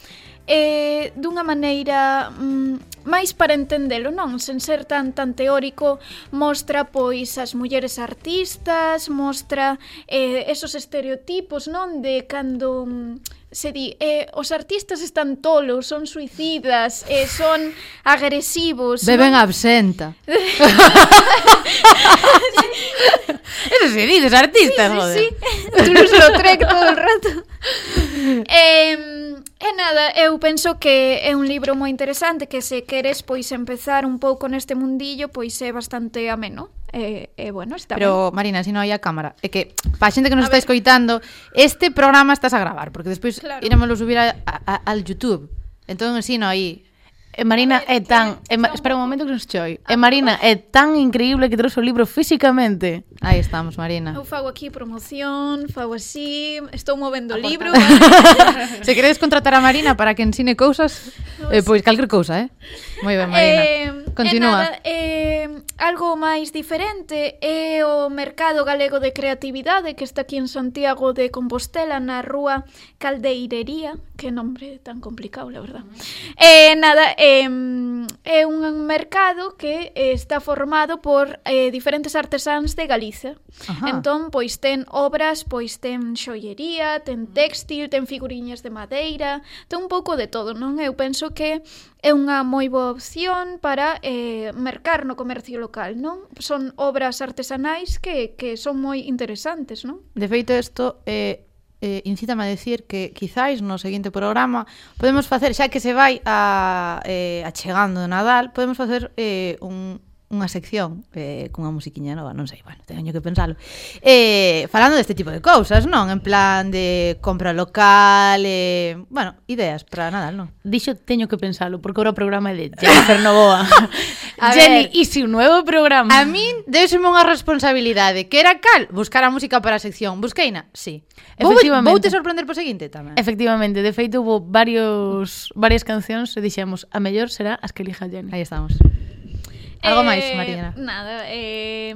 eh, dunha maneira mm, máis para entendelo, non? Sen ser tan tan teórico, mostra pois as mulleres artistas, mostra eh, esos estereotipos, non? De cando... Mm, se di, eh, os artistas están tolos, son suicidas, eh, son agresivos. Beben non? absenta. Eso se dices, artistas, sí, sí, joder. Sí, sí. Tú nos lo trec todo el rato. eh, E nada, eu penso que é un libro moi interesante que se queres pois empezar un pouco neste mundillo, pois é bastante ameno. E, eh, eh, bueno, está Pero, ben. Marina, se non hai a cámara É que, pa xente que nos a está ver. escoitando Este programa estás a gravar Porque despois claro. iremos subir a, a, a, al Youtube Entón, si non, aí E Marina ver, é eh, tan... é, eh, ma, espera un momento que nos choi. Ah, e Marina é tan increíble que trouxe o libro físicamente. Aí estamos, Marina. Eu fago aquí promoción, fago así, estou movendo ah, o libro. Se queredes contratar a Marina para que ensine cousas, Eh, pois calquer cousa, eh? Moi ben, Marina. Eh, Continúa. Nada, eh, algo máis diferente é o Mercado Galego de Creatividade que está aquí en Santiago de Compostela na rúa Caldeirería, que nombre tan complicado, la verdad. Eh, nada, eh, é un mercado que está formado por eh, diferentes artesáns de Galicia. Ajá. Entón, pois ten obras, pois ten xollería, ten textil, ten figuriñas de madeira, ten un pouco de todo, non? Eu penso que é unha moi boa opción para eh, mercar no comercio local, non? Son obras artesanais que, que son moi interesantes, non? De feito, isto é eh eh, incítame a decir que quizáis no seguinte programa podemos facer, xa que se vai a, eh, achegando o Nadal, podemos facer eh, un, unha sección eh, cunha musiquiña nova, non sei, bueno, teño que pensalo. Eh, falando deste tipo de cousas, non? En plan de compra local, eh, bueno, ideas para Nadal, non? Dixo teño que pensalo, porque ora o programa é de Jennifer Novoa. Jenny, ver, se un novo programa. A min deuseme unha responsabilidade, que era cal buscar a música para a sección. Busqueina? Sí. Efectivamente. Vou, vou te sorprender po seguinte tamén. Efectivamente, de feito hubo varios varias cancións e dixemos a mellor será as que elija Jenny. Aí estamos. Algo máis, eh, Mariana? Nada, eh,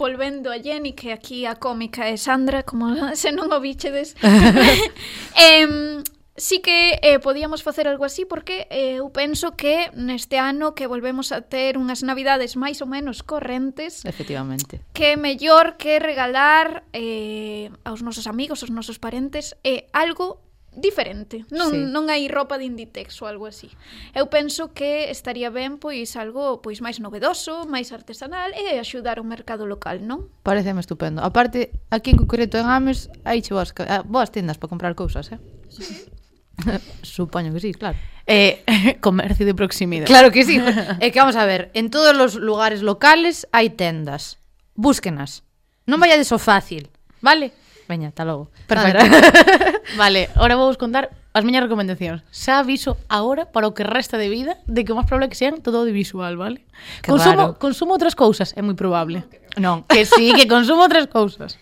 volvendo a Jenny, que aquí a cómica é Sandra, como se non o bichedes. eh, sí que eh, podíamos facer algo así porque eh, eu penso que neste ano que volvemos a ter unhas navidades máis ou menos correntes efectivamente que é mellor que regalar eh, aos nosos amigos, aos nosos parentes eh, algo diferente. Non, sí. non hai roupa de Inditex ou algo así. Eu penso que estaría ben pois algo pois máis novedoso, máis artesanal e axudar o mercado local, non? Pareceme estupendo. Aparte, aquí en concreto en Ames hai che boas, ah, boas tendas para comprar cousas, eh? Sí. Supoño que sí, claro. Eh, comercio de proximidade. Claro que sí. é que vamos a ver, en todos os lugares locales hai tendas. Búsquenas. Non vayades o fácil, vale? Veña, tá logo. Perfecto. vale, ahora vou vos contar as miñas recomendacións. Xa aviso agora para o que resta de vida de que o máis probable que sean todo audiovisual, vale? Que consumo, raro. consumo outras cousas, é moi probable. Non, que sí, que consumo outras cousas.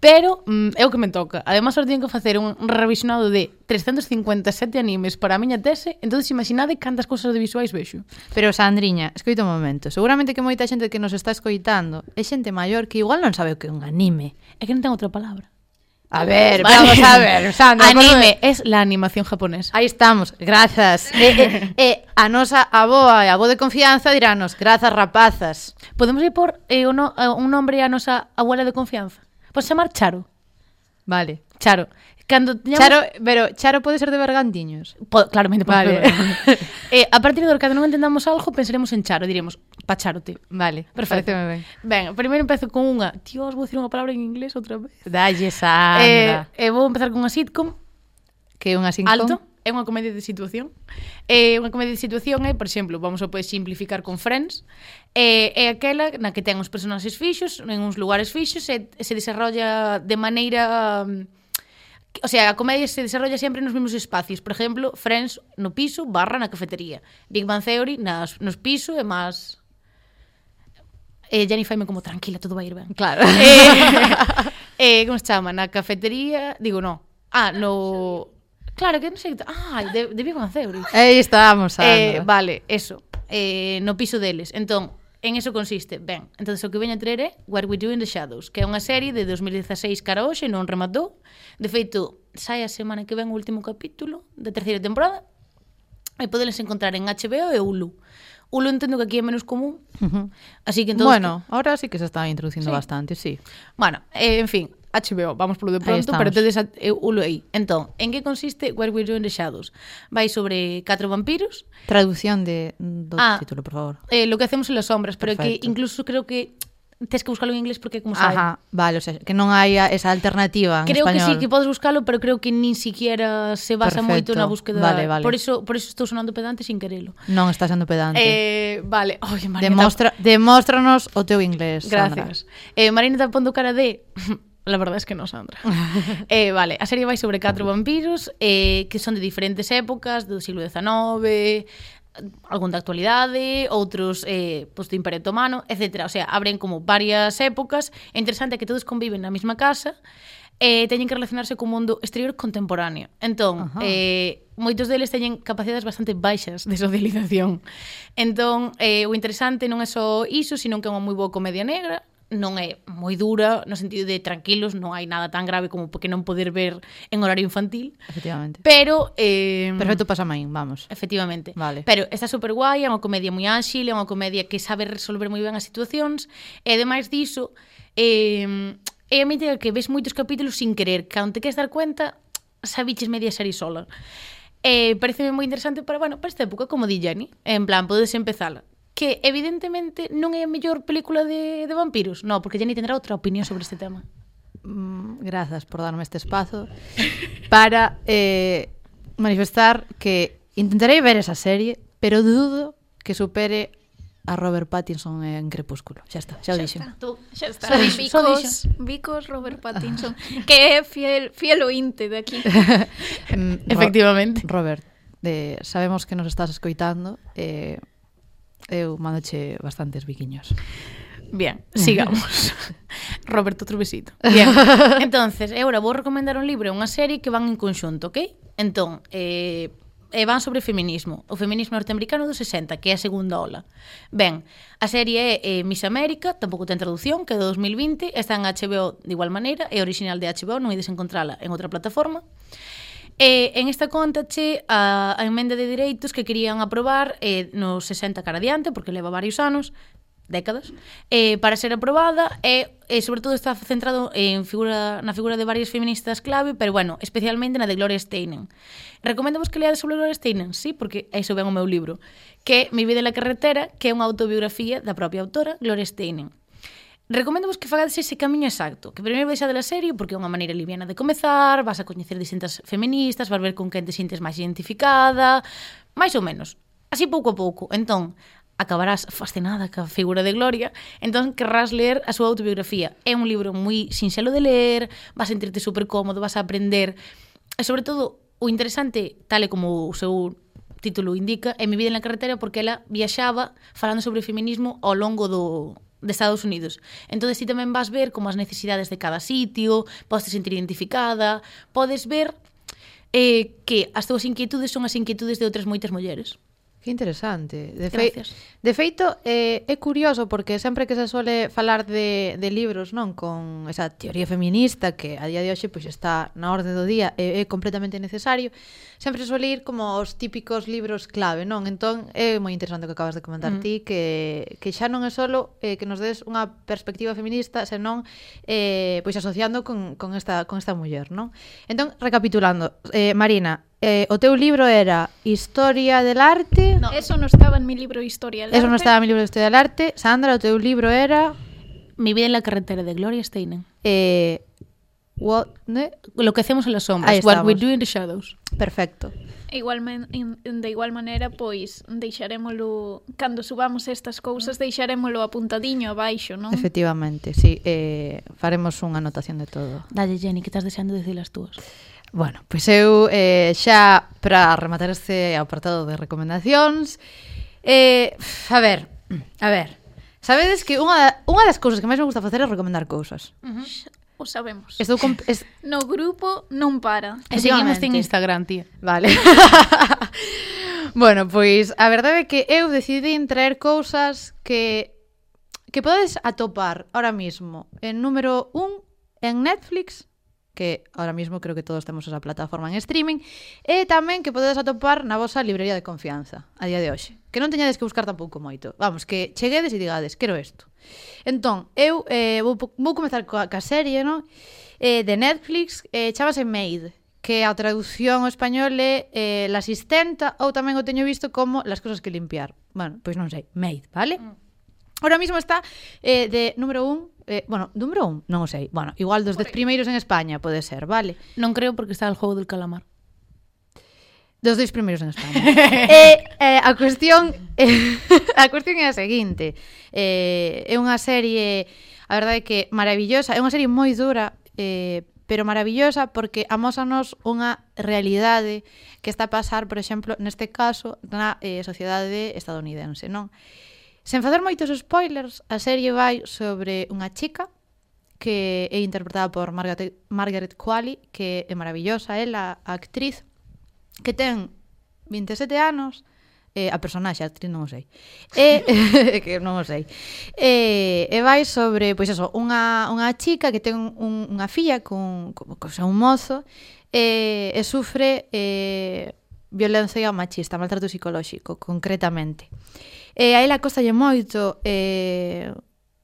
Pero mm, é o que me toca. Ademais, ahora tiñen que facer un revisionado de 357 animes para a miña tese, entonces imaginade cantas cousas audiovisuais vexo. Pero, Sandriña, escoita un momento. Seguramente que moita xente que nos está escoitando é xente maior que igual non sabe o que é un anime. É que non ten outra palabra. A ver, Vale. vamos a ver, Sandra Anime es la animación japonesa. Aí estamos, grazas e, e, e a nosa aboa e a avó de confianza dirános Grazas rapazas Podemos ir por eh, o no, eh, un nombre a nosa abuela de confianza. Podes chamar Charo. Vale Charo. Cando teñamos... Charo, pero Charo pode ser de Bergantiños. Po, claramente pode. Vale. eh, a partir de cando non entendamos algo, pensaremos en Charo, diremos, pa Charo, tío. Vale, perfecto. Ben. ben, primeiro empezo con unha, tío, vou dicir unha palabra en inglés outra vez. Dalle, Sandra. Eh, eh, vou empezar con unha sitcom. Que é unha sitcom? Alto. É unha comedia de situación. É eh, unha comedia de situación é, eh, por exemplo, vamos a poder simplificar con Friends, eh, é aquela na que ten os personaxes fixos, en uns lugares fixos, e, e se desarrolla de maneira... Um, O sea, a comedia se desarrolla sempre nos mesmos espacios. Por exemplo, Friends no piso barra na cafetería. Big Bang Theory nas, nos piso e máis... Eh, Jennifer me como, tranquila, todo vai ir ben. Claro. Eh, eh, como se chama? Na cafetería... Digo, no. Ah, no... Claro, que non sei... Ah, de, de Big Bang Theory. Aí estamos, Sandra. Eh, vale, eso. Eh, no piso deles. Entón, En eso consiste, ben, entón o que veño a traer é What We Do in the Shadows, que é unha serie de 2016 cara hoxe, non rematou. De feito, sai a semana que ven o último capítulo da terceira temporada e podeles encontrar en HBO e Hulu. Hulu entendo que aquí é menos común. Así que entonces Bueno, que... ahora sí que se está introducindo sí. bastante, sí. Bueno, eh, en fin, HBO, vamos polo de pronto, pero tedes a, eu o leí. Entón, en que consiste Where We Do in the Shadows? Vai sobre catro vampiros. Traducción de, do ah, título, por favor. Eh, lo que hacemos en las sombras, pero Perfecto. que incluso creo que tens que buscalo en inglés porque como sabe. Ajá, vale, o sea, que non hai esa alternativa en Creo español. que sí que podes buscalo, pero creo que nin siquiera se basa Perfecto. moito na búsqueda. Vale, vale. Por eso, por eso estou sonando pedante sin querelo. Non está sendo pedante. Eh, vale. Oye, Marina, Demostra, demóstranos o teu inglés, Gracias. Sandra. Eh, Marina Tampón do cara de La verdad es que non, Sandra. eh, vale, a serie vai sobre catro vampiros eh, que son de diferentes épocas, do siglo XIX, algún da actualidade, outros eh, pues, do Imperio Otomano, etc. O sea, abren como varias épocas. É interesante que todos conviven na mesma casa e eh, teñen que relacionarse co mundo exterior contemporáneo. Entón, Ajá. eh, moitos deles teñen capacidades bastante baixas de socialización. Entón, eh, o interesante non é só iso, sino que é unha moi boa comedia negra, non é moi dura no sentido de tranquilos, non hai nada tan grave como que non poder ver en horario infantil. Efectivamente. Pero eh Perfecto pasa main, vamos. Efectivamente. Vale. Pero está super guai, é unha comedia moi áxil, é unha comedia que sabe resolver moi ben as situacións e ademais diso eh é a medida que ves moitos capítulos sin querer, que aunque te queres dar cuenta, sabiches media serie sola. Eh, pareceme moi interesante para, bueno, para esta época, como di Jenny. En plan, podes empezala que evidentemente non é a mellor película de, de vampiros. No, porque Jenny tendrá outra opinión sobre este tema. Mm, grazas por darme este espazo para eh, manifestar que intentarei ver esa serie, pero dudo que supere a Robert Pattinson en Crepúsculo. Xa está, xa o dixo. Xa está. Só dixo, só dixo. Vicos Robert ah. Pattinson, que é fiel, fiel ointe de aquí. Mm, Efectivamente. Robert, eh, sabemos que nos estás escoitando, eh, eu mandoche bastantes biquiños. Bien, sigamos. Roberto Trubesito. Bien. Entonces, eu vou recomendar un libro e unha serie que van en conxunto, ok? Entón, eh, e van sobre feminismo, o feminismo norteamericano dos 60, que é a segunda ola. Ben, a serie é eh, Miss América, tampouco ten traducción, que é de 2020, está en HBO de igual maneira, é original de HBO, non ides encontrala en outra plataforma. E en esta contache a, a emenda de dereitos que querían aprobar eh, no 60 cara adiante, porque leva varios anos, décadas, eh, para ser aprobada e, e sobre todo está centrado en figura, na figura de varias feministas clave, pero bueno, especialmente na de Gloria Steinem. Recomendamos que leades sobre Gloria Steinem, sí, porque aí ven o meu libro, que Mi vida en la carretera, que é unha autobiografía da propia autora Gloria Steinem. Recoméndovos que fagades ese camiño exacto, que primeiro deixadela serie porque é unha maneira liviana de comezar, vas a coñecer distintas feministas, vas ver con quen te sintes máis identificada, máis ou menos, así pouco a pouco. Entón, acabarás fascinada ca figura de Gloria, entón querrás ler a súa autobiografía. É un libro moi sinxelo de ler, vas a sentirte super cómodo, vas a aprender, e sobre todo, o interesante, tal e como o seu título indica, é Mi vida en la carretera porque ela viaxaba falando sobre feminismo ao longo do, de Estados Unidos. Entón, ti tamén vas ver como as necesidades de cada sitio, podes te sentir identificada, podes ver eh, que as túas inquietudes son as inquietudes de outras moitas mulleres. Que interesante. De, Gracias. de feito, eh, é curioso porque sempre que se suele falar de, de libros non con esa teoría feminista que a día de hoxe pois, está na orde do día e é completamente necesario, sempre se sole ir como os típicos libros clave, non? Entón, é moi interesante o que acabas de comentar mm. ti, que, que xa non é solo eh, que nos des unha perspectiva feminista, senón eh, pois asociando con, con, esta, con esta muller, non? Entón, recapitulando, eh, Marina, eh, o teu libro era Historia del arte... No, eso non estaba en mi libro Historia del eso arte. Eso non estaba en mi libro Historia del arte. Sandra, o teu libro era... Mi vida en la carretera de Gloria Steinem. Eh, what, ne? Lo que hacemos en las sombras. Ahí what estamos. we do in the shadows. Perfecto. Igualmen, de igual maneira, pois, deixarémolo... Cando subamos estas cousas, deixarémolo apuntadiño abaixo, non? Efectivamente, sí. Eh, faremos unha anotación de todo. Dalle, Jenny, que estás deseando decir as túas? Bueno, pois eu eh, xa para rematar este apartado de recomendacións eh, A ver, a ver Sabedes que unha, unha das cousas que máis me gusta facer é recomendar cousas. Uh -huh. O sabemos. Estou es... No grupo non para. E seguimos en Instagram, tía. Vale. Bueno, pois a verdade é que eu decidi traer cousas que que podes atopar ahora mismo. En número 1 en Netflix que ahora mismo creo que todos temos esa plataforma en streaming, e tamén que podedes atopar na vosa librería de confianza a día de hoxe. Que non teñades que buscar tampouco moito. Vamos, que cheguedes e digades, quero isto. Entón, eu eh, vou, vou comezar coa, coa serie, non? Eh, de Netflix, eh, chamase Made que a traducción ao español é eh, La asistenta ou tamén o teño visto como Las cosas que limpiar. Bueno, pois non sei, Made, vale? Mm. Ahora mismo está eh, de número 1 Eh, bueno, número un, non o sei. Bueno, igual dos dez primeiros en España pode ser, vale. Non creo porque está el juego del calamar. Dos dois primeiros en España. e eh, a cuestión eh, a cuestión é a seguinte. Eh, é unha serie, a verdade é que maravillosa, é unha serie moi dura, eh, pero maravillosa porque amósanos unha realidade que está a pasar, por exemplo, neste caso, na eh, sociedade estadounidense, non? Sen facer moitos spoilers, a serie vai sobre unha chica que é interpretada por Margaret, Margaret Qualley, que é maravillosa, ela, a actriz, que ten 27 anos, eh, a personaxe, a actriz non o sei, e, que non o sei, e, e vai sobre, pois eso, unha, unha chica que ten un, unha filla con, con, con un mozo, e, e sufre eh, violencia machista, maltrato psicolóxico, concretamente. E E a ela costalle moito eh,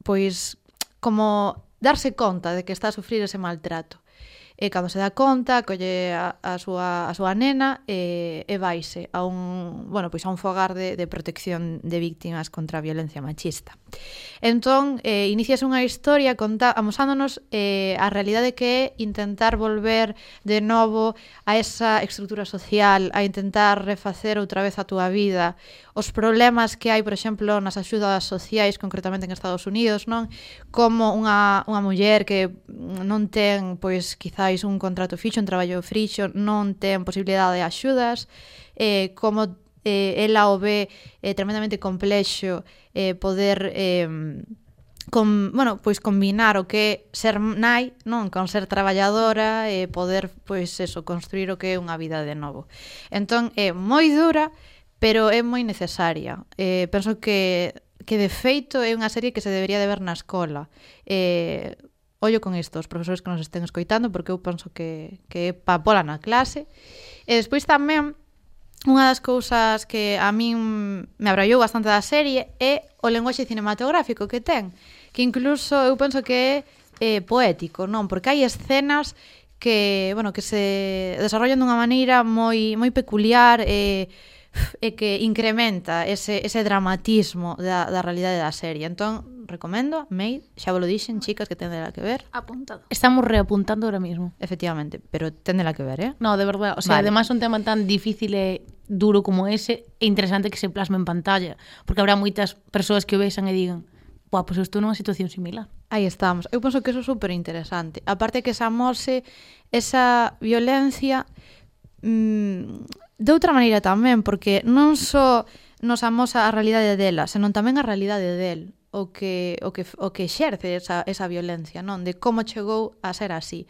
pois como darse conta de que está a sufrir ese maltrato. E cando se dá conta, colle a, a súa a súa nena e, e vaise a un, bueno, pois a un fogar de de protección de víctimas contra a violencia machista. Entón, eh, inicias unha historia conta, amosándonos eh, a realidade que é intentar volver de novo a esa estrutura social, a intentar refacer outra vez a túa vida, os problemas que hai, por exemplo, nas axudas sociais, concretamente en Estados Unidos, non? Como unha, unha muller que non ten, pois, quizáis un contrato fixo, un traballo fixo, non ten posibilidade de axudas, eh, como eh, ela o ve eh, tremendamente complexo eh, poder... Eh, con, bueno, pois combinar o que é ser nai, non, con ser traballadora e poder pois eso construir o que é unha vida de novo. Entón é moi dura, pero é moi necesaria. Eh, penso que que de feito é unha serie que se debería de ver na escola. Eh, ollo con isto, os profesores que nos estén escoitando, porque eu penso que, que é pa pola na clase. E despois tamén Unha das cousas que a min me abrallou bastante da serie é o lenguaxe cinematográfico que ten, que incluso eu penso que é eh, poético, non? Porque hai escenas que, bueno, que se desarrollan dunha maneira moi moi peculiar e eh, e que incrementa ese, ese dramatismo da, da realidade da serie. Entón, recomendo, Made, xa vos lo dixen, chicas, que tendela que ver. Apuntado. Estamos reapuntando ahora mismo. Efectivamente, pero tendela que ver, eh? No, de verdad, o sea, vale. además un tema tan difícil e duro como ese, é interesante que se plasme en pantalla, porque habrá moitas persoas que o vexan e digan, Buah, pois pues estou nunha situación similar. Aí estamos. Eu penso que eso é super interesante. A parte que se amose esa violencia mmm, de outra maneira tamén, porque non só nos amosa a realidade dela, senón tamén a realidade del o que o que o que exerce esa esa violencia, non, de como chegou a ser así.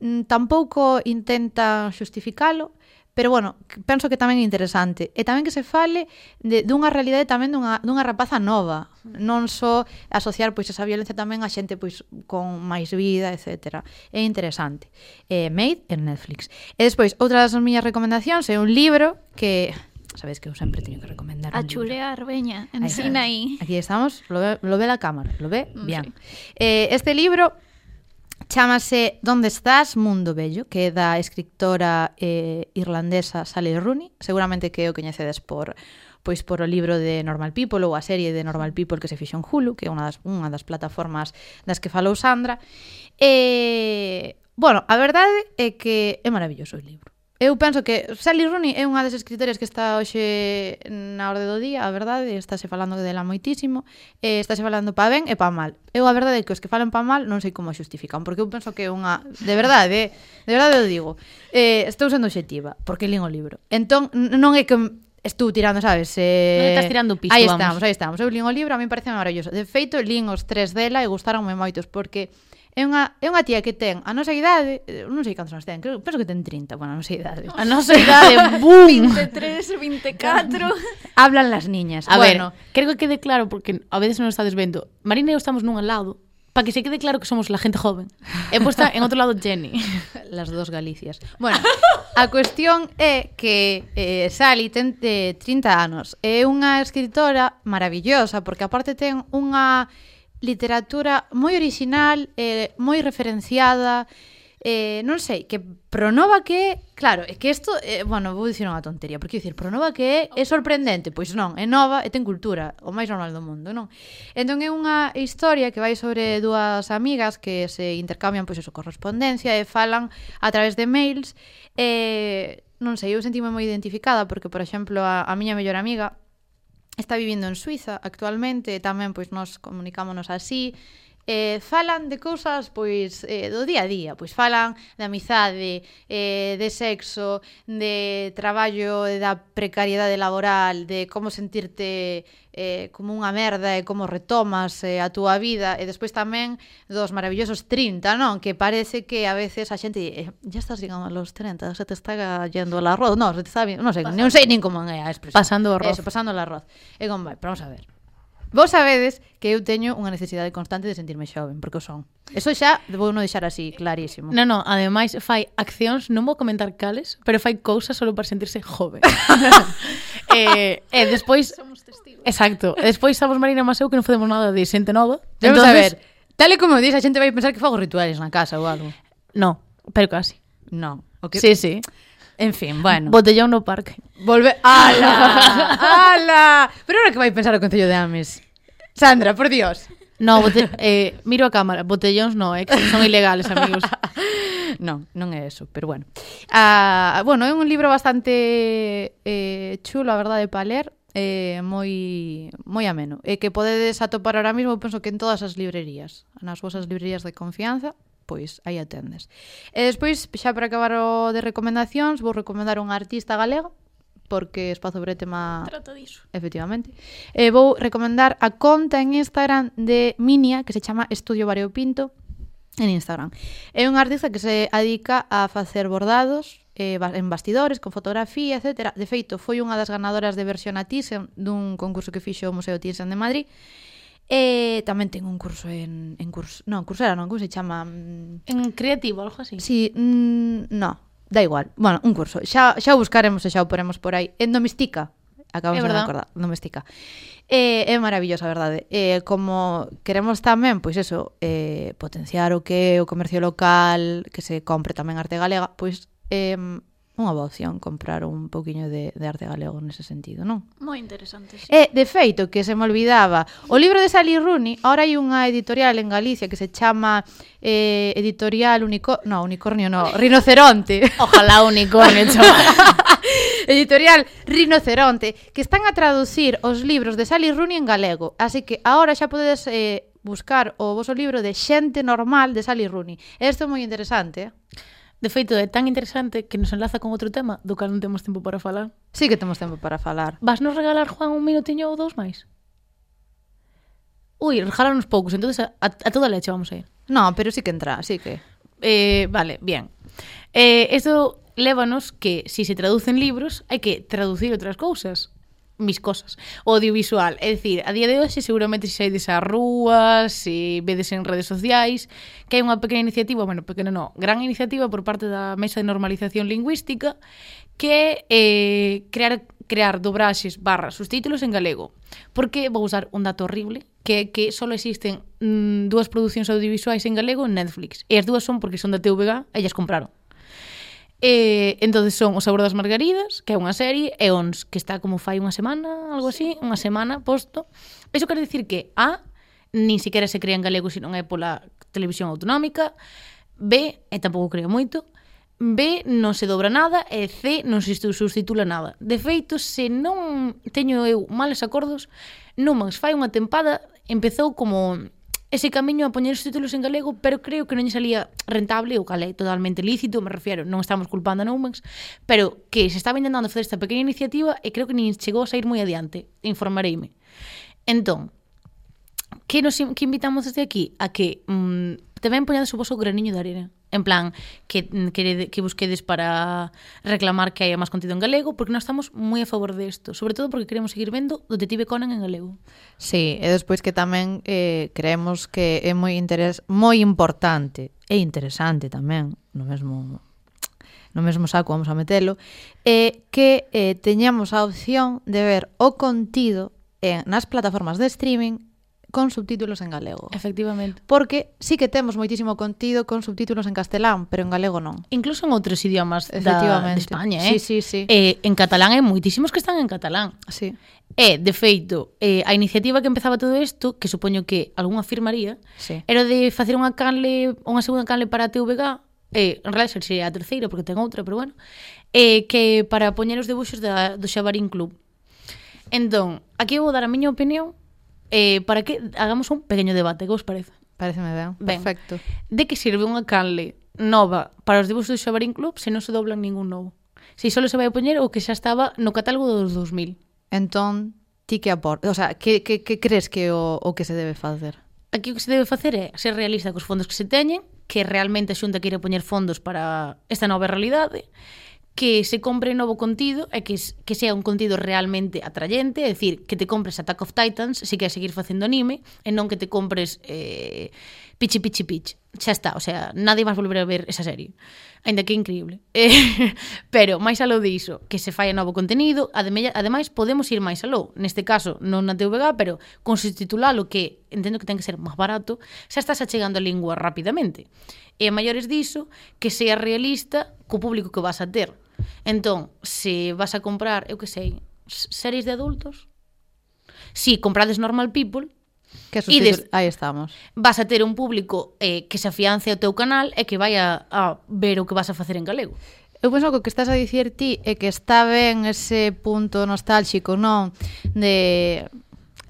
Mm, tampouco intenta xustificalo, pero bueno, penso que tamén é interesante. E tamén que se fale de, dunha realidade tamén dunha, dunha rapaza nova, non só asociar pois esa violencia tamén a xente pois con máis vida, etc. É interesante. Eh, Made en Netflix. E despois, outra das miñas recomendacións é un libro que Sabes que eu sempre teño que recomendar A Chulea Arbeña, en ahí, Sinaí. Aquí estamos, lo ve, lo ve la cámara, lo ve mm, bien. Sí. Eh, este libro chamase Donde estás, mundo bello, que é da escritora eh, irlandesa Sally Rooney, seguramente que o coñecedes por pois por o libro de Normal People ou a serie de Normal People que se fixo en Hulu, que é unha das, unha das plataformas das que falou Sandra. E, bueno, a verdade é que é maravilloso o libro. Eu penso que Sally Rooney é unha das escritoras que está hoxe na orde do día, a verdade, estáse falando dela moitísimo, e estáse falando pa ben e pa mal. Eu a verdade é que os que falan pa mal non sei como xustifican, porque eu penso que é unha... De verdade, eh, de verdade o digo. Eh, estou sendo objetiva, porque lín o libro. Entón, non é que estou tirando, sabes? Eh... Non estás tirando piso, Aí estamos, vamos. aí estamos. Eu lín o libro, a mí parece maravilloso. De feito, lín os tres dela e gustaronme moitos, porque É unha, é unha tía que ten a nosa idade, eh, non sei cantos anos ten, creo, penso que ten 30, bueno, a nosa idade. A nosa idade, boom! 23, 24... Hablan las niñas. A bueno. ver, creo que quede claro, porque a veces non estades vendo, Marina e eu estamos nun lado, para que se quede claro que somos la gente joven. He puesto en outro lado Jenny. Las dos Galicias. Bueno, a cuestión é que eh, Sally ten eh, 30 anos. É unha escritora maravillosa, porque aparte ten unha literatura moi original, eh, moi referenciada, eh, non sei, que pronova que, claro, é que isto, eh, bueno, vou dicir unha tontería, porque dicir, pronova que é, é sorprendente, pois non, é nova e ten cultura, o máis normal do mundo, non? Entón é unha historia que vai sobre dúas amigas que se intercambian pois eso, correspondencia e falan a través de mails, eh, non sei, eu sentime moi identificada porque, por exemplo, a, a miña mellor amiga está vivindo en Suiza actualmente tamén pois nos comunicámonos así eh, falan de cousas pois eh, do día a día, pois falan de amizade, eh, de sexo, de traballo, da precariedade laboral, de como sentirte eh, como unha merda e como retomas eh, a túa vida e despois tamén dos maravillosos 30, non? Que parece que a veces a xente eh, ya estás chegando a los 30, se te está yendo el arroz, non, se te está, non sei, non sei nin como é a expresión. Pasando o arroz. Eso, pasando o arroz. E como vai, pero vamos a ver. Vos sabedes que eu teño unha necesidade constante de sentirme xoven, porque o son. Eso xa vou non deixar así, clarísimo. Non, non, ademais fai accións, non vou comentar cales, pero fai cousas solo para sentirse joven. eh, eh, despois... Somos testigos. Exacto. Despois estamos Marina Maseu que non fodemos nada de xente nova. Debemos Entonces, a ver, tal e como dís, a xente vai pensar que fago rituales na casa ou algo. No, pero casi. Non. O que... Sí, sí. En fin, bueno. Botellón no parque. Volve... ¡Ala! ¡Ala! Pero ahora que vai pensar o Concello de Ames? Sandra, por Dios. No, bote... eh, miro a cámara. Botellóns no, eh, que son ilegales, amigos. non, non é eso, pero bueno. Ah, bueno, é un libro bastante eh, chulo, a verdade, para ler eh, moi moi ameno e eh, que podedes atopar ahora mismo penso que en todas as librerías nas vosas librerías de confianza pois aí atendes. E despois, xa para acabar o de recomendacións, vou recomendar un artista galega, porque Espazo Bretema. Trata disso. Efectivamente. Eh, vou recomendar a conta en Instagram de Minia, que se chama Estudio Variopinto, en Instagram. É unha artista que se adica a facer bordados, eh, en bastidores, con fotografía, etc. De feito, foi unha das ganadoras de versión a Thyssen dun concurso que fixo o Museo Thyssen de Madrid E tamén ten un curso en, en curso, non, cursera, non, como se chama? Mm. En creativo, algo así. Sí, mm, no, da igual. Bueno, un curso. Xa, xa o buscaremos e xa o poremos por aí. En Domestica, acabamos de acordar, Domestica. Eh, é maravillosa, a verdade. Eh, como queremos tamén, pois eso, eh, potenciar o que é o comercio local, que se compre tamén arte galega, pois eh, unha boa opción comprar un pouquiño de, de arte galego nese sentido, non? Moi interesante, sí. E, de feito, que se me olvidaba, o libro de Sally Rooney, ahora hai unha editorial en Galicia que se chama eh, Editorial Unicornio, no, Unicornio no, Rinoceronte. Ojalá unicornio, chaval. editorial Rinoceronte, que están a traducir os libros de Sally Rooney en galego. Así que agora xa podedes eh, buscar o vosso libro de Xente Normal de Sally Rooney. Isto é moi interesante, eh? De feito, é tan interesante que nos enlaza con outro tema do cal non temos tempo para falar. Sí que temos tempo para falar. Vas nos regalar, Juan, un minutiño ou dous máis? Ui, regalarnos poucos, entonces a, a toda leche vamos a ir. No, pero sí que entra, sí que... Eh, vale, bien. Eh, esto lévanos que, si se traducen libros, hai que traducir outras cousas mis cosas, o audiovisual. É dicir, a día de hoxe seguramente se saides ás rúas, se vedes en redes sociais, que hai unha pequena iniciativa, bueno, pequena non, gran iniciativa por parte da Mesa de Normalización Lingüística que eh, crear crear dobraxes barra subtítulos en galego. Porque vou usar un dato horrible, que é que só existen mm, dúas producións audiovisuais en galego en Netflix. E as dúas son porque son da TVG e as compraron. E, entonces son O sabor das margaridas, que é unha serie, e Ons, que está como fai unha semana, algo así, unha semana posto. Iso quer dicir que A, nin siquiera se crea en galego se non é pola televisión autonómica, B, e tampouco creo moito, B, non se dobra nada, e C, non se substitula nada. De feito, se non teño eu males acordos, non máis fai unha tempada, empezou como ese camiño a poñer os títulos en galego, pero creo que non lle salía rentable, o cal é totalmente lícito, me refiero, non estamos culpando a Noumex, pero que se estaba intentando facer esta pequena iniciativa e creo que nin chegou a sair moi adiante, informareime. Entón, que nos que invitamos desde aquí? A que mm, tamén poñades o vosso graniño de arena En plan, que, mm, que, que busquedes para reclamar que haya máis contido en galego, porque nós estamos moi a favor desto, sobre todo porque queremos seguir vendo o Detective Conan en galego. Sí, e despois que tamén eh, creemos que é moi interés moi importante e interesante tamén, no mesmo no mesmo saco vamos a metelo, é eh, que eh, teñamos a opción de ver o contido en, nas plataformas de streaming con subtítulos en galego. Efectivamente. Porque sí que temos moitísimo contido con subtítulos en castelán, pero en galego non. Incluso en outros idiomas da, de España, eh? Sí, sí, sí. Eh, en catalán hai moitísimos que están en catalán. Sí. E, eh, de feito, eh, a iniciativa que empezaba todo isto, que supoño que algún afirmaría, sí. era de facer unha canle, unha segunda canle para a TVG, eh, en realidad sería a terceira, porque ten outra, pero bueno, eh, que para poñer os debuxos da, do Xabarín Club. Entón, aquí vou dar a miña opinión Eh, para que hagamos un pequeño debate, que vos parece? Pareceme ben, ben. perfecto. De que sirve unha canle nova para os dibujos do Xabarín Club se non se doblan ningún novo? Se si só se vai a poñer o que xa estaba no catálogo dos 2000. Entón, ti que aporta? O sea, que, que, que crees que o, o que se debe facer? Aquí o que se debe facer é ser realista cos fondos que se teñen, que realmente a xunta quere poñer fondos para esta nova realidade, e que se compre novo contido e que, que sea un contido realmente atrayente, é dicir, que te compres Attack of Titans se queres seguir facendo anime e non que te compres eh, Pichi Pichi Pichi. Xa está, o sea, nadie vas volver a ver esa serie. Ainda que é increíble. Eh, pero, máis aló diso, que se falla novo contenido, ademais podemos ir máis aló. Neste caso, non na TVG, pero con subtitulalo que entendo que ten que ser máis barato, xa estás achegando a lingua rapidamente. E a maiores diso, que sea realista co público que vas a ter Entón, se vas a comprar, eu que sei, series de adultos, si comprades Normal People, que e des... aí estamos. Vas a ter un público eh, que se afiance ao teu canal e que vai a, a ver o que vas a facer en galego. Eu penso que o que estás a dicir ti é que está ben ese punto nostálxico, non? De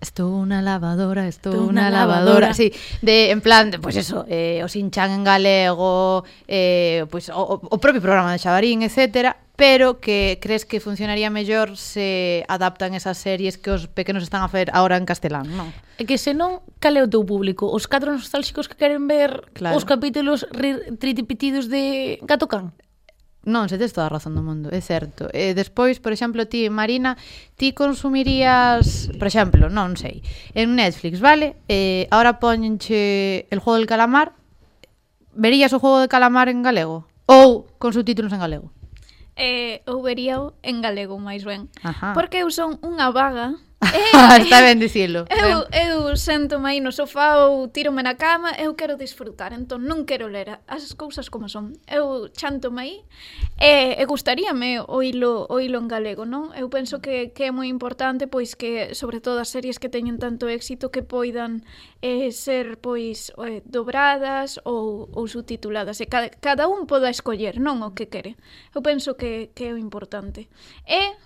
Estou unha lavadora, estou unha lavadora. lavadora. Sí, de, en plan, pois pues eso, eh, o Sinchan en galego, eh, pues, o, o propio programa de Xabarín, etcétera, pero que crees que funcionaría mellor se adaptan esas series que os pequenos están a fer ahora en castelán, non? E que senón, cal é o teu público? Os catro nostálxicos que queren ver claro. os capítulos tritipitidos de Gato Can? Non, se tes toda a razón do mundo, é certo. E despois, por exemplo, ti, Marina, ti consumirías, por exemplo, non sei, en Netflix, vale? Eh, ahora poñenche El Juego del Calamar, verías o Juego del Calamar en galego? Ou con subtítulos en galego? Eh, eu vería en galego, máis ben. Ajá. Porque eu son unha vaga Eh, Está ben dicilo. Eu, eu sento-me aí no sofá ou tiro-me na cama, eu quero disfrutar, entón non quero ler as cousas como son. Eu chanto-me aí e, e gustaríame oílo, oílo en galego, non? Eu penso que, que é moi importante, pois que, sobre todo as series que teñen tanto éxito, que poidan eh, ser, pois, eh, dobradas ou, ou subtituladas. E cada, cada un poda escoller, non? O que quere. Eu penso que, que é o importante. E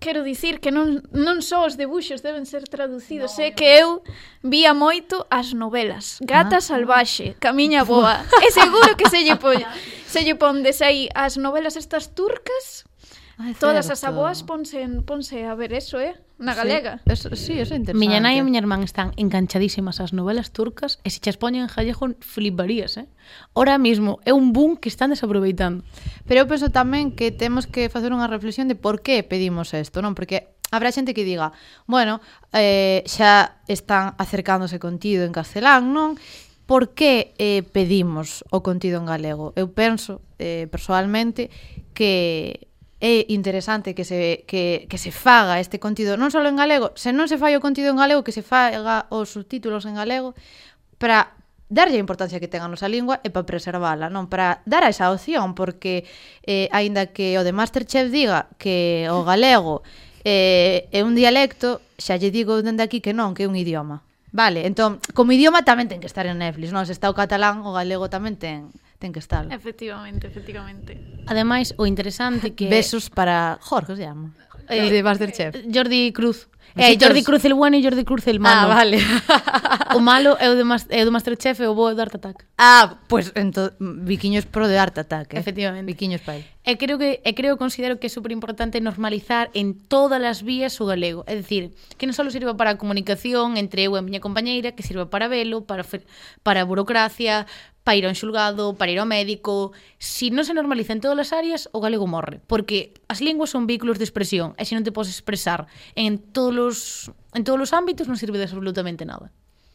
quero dicir que non, non só os debuxos deben ser traducidos, no, eh, é que eu vía moito as novelas. Gata ah. salvaxe, Camiña boa. e seguro que se lle pon, se lle pondes aí as novelas estas turcas, Ai. Todas as aboas ponse, ponse a ver eso, eh? Na galega. Sí, eso, sí, eso é interesante. Miña nai e miña irmán están enganchadísimas ás novelas turcas e se chas poñen en gallego fliparías, eh? Ora mismo é un boom que están desaproveitando. Pero eu penso tamén que temos que facer unha reflexión de por que pedimos isto, non? Porque Habrá xente que diga, bueno, eh, xa están acercándose contido en castelán, non? Por que eh, pedimos o contido en galego? Eu penso, eh, personalmente, que é interesante que se, que, que se faga este contido non só en galego, se non se fai o contido en galego, que se faga os subtítulos en galego para darlle a importancia que ten a nosa lingua e para preservala, non? Para dar a esa opción, porque eh, aínda que o de Masterchef diga que o galego eh, é un dialecto, xa lle digo dende aquí que non, que é un idioma. Vale, entón, como idioma tamén ten que estar en Netflix, non? Se está o catalán, o galego tamén ten ten que estar. Efectivamente, efectivamente. Ademais, o interesante que... Besos para Jorge, se llama. Eh, de Masterchef. Eh, Jordi Cruz. Eh, Jordi Cruz el bueno e Jordi Cruz el malo. Ah, vale. o malo é o, de mas, é o do Masterchef e o bo é o do Art Attack. Ah, pois pues, ento, viquiños pro de Art Attack, eh? Efectivamente. Viquiños pa E creo que e creo considero que é super importante normalizar en todas as vías o galego, é dicir, que non só sirva para a comunicación entre eu e a miña compañeira, que sirva para velo, para fer, para a burocracia, para ir a un xulgado, para ir ao médico... Si non se normaliza en todas as áreas, o galego morre. Porque as linguas son vehículos de expresión e se non te podes expresar en todos os, en todos os ámbitos non sirve de absolutamente nada.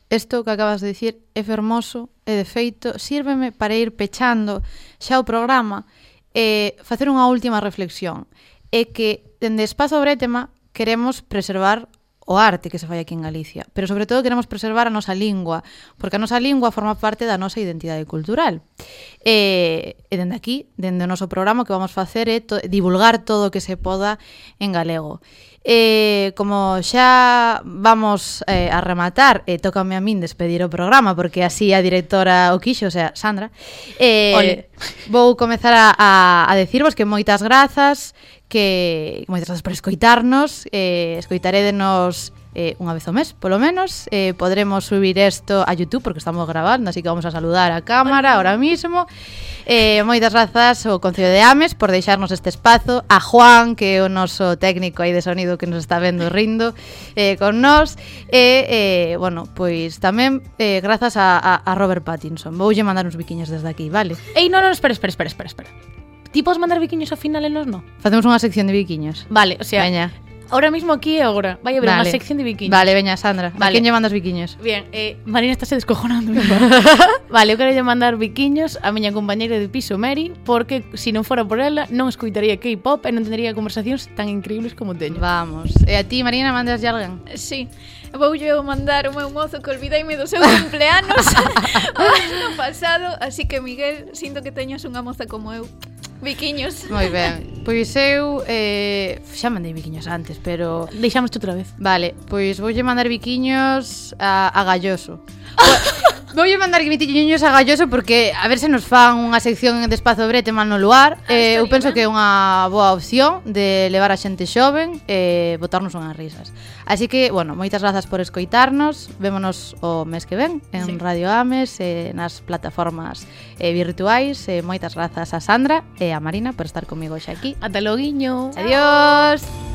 Isto que acabas de dicir é fermoso, é de feito, sírveme para ir pechando xa o programa e facer unha última reflexión. É que dende Espazo Bretema queremos preservar o arte que se fai aquí en Galicia, pero sobre todo queremos preservar a nosa lingua, porque a nosa lingua forma parte da nosa identidade cultural. E, e dende aquí, dende o noso programa, o que vamos facer é to divulgar todo o que se poda en galego. E, como xa vamos eh, a rematar, e tócame a min despedir o programa, porque así a directora o quixo, o sea, Sandra, eh, Ole. vou comezar a, a, a decirvos que moitas grazas, que moitas grazas por escoitarnos, eh, escoitarédenos eh, unha vez ao mes, polo menos. Eh, podremos subir isto a YouTube porque estamos grabando, así que vamos a saludar a cámara ahora mismo. Eh, moitas grazas ao Concello de Ames por deixarnos este espazo, a Juan, que é o noso técnico aí de sonido que nos está vendo rindo eh, con nós, e, eh, bueno, pois tamén eh, grazas a, a, a Robert Pattinson. Voulle mandar uns biquiños desde aquí, vale? Ei, non, non, espera, espera, espera, espera. espera. Ti podes mandar biquiños ao final e nos no? Facemos unha sección de biquiños. Vale, o sea, veña. Ahora mismo aquí e agora Vai haber vale. unha sección de biquiños Vale, veña, Sandra vale. A quen lle mandas biquiños? Bien, eh, Marina está se descojonando Vale, eu quero lle mandar biquiños A miña compañeira de piso, Mary Porque se si non fora por ela Non escoitaría K-pop E non tendría conversacións tan increíbles como teño Vamos E a ti, Marina, mandas lle alguén? Eh, sí Vou mandar o meu mozo que olvidaime do seu cumpleanos o ano pasado, así que Miguel, sinto que teñas unha moza como eu. Viquiños. Moi ben. Pois eu eh, xa mandei viquiños antes, pero Deixamos outra vez. vale, pois voulle mandar viquiños a, a Galloso. Vou mandar que mitiños a Galloso porque a ver se nos fan unha sección de Espazo Brete mal no luar. Ah, eh, eu penso que é unha boa opción de levar a xente xoven e eh, botarnos unhas risas. Así que, bueno, moitas grazas por escoitarnos. Vémonos o mes que ven en sí. Radio Ames, eh, nas plataformas eh, virtuais. Eh, moitas grazas a Sandra e a Marina por estar comigo xa aquí. Ata logo, guiño. Adiós. Adiós.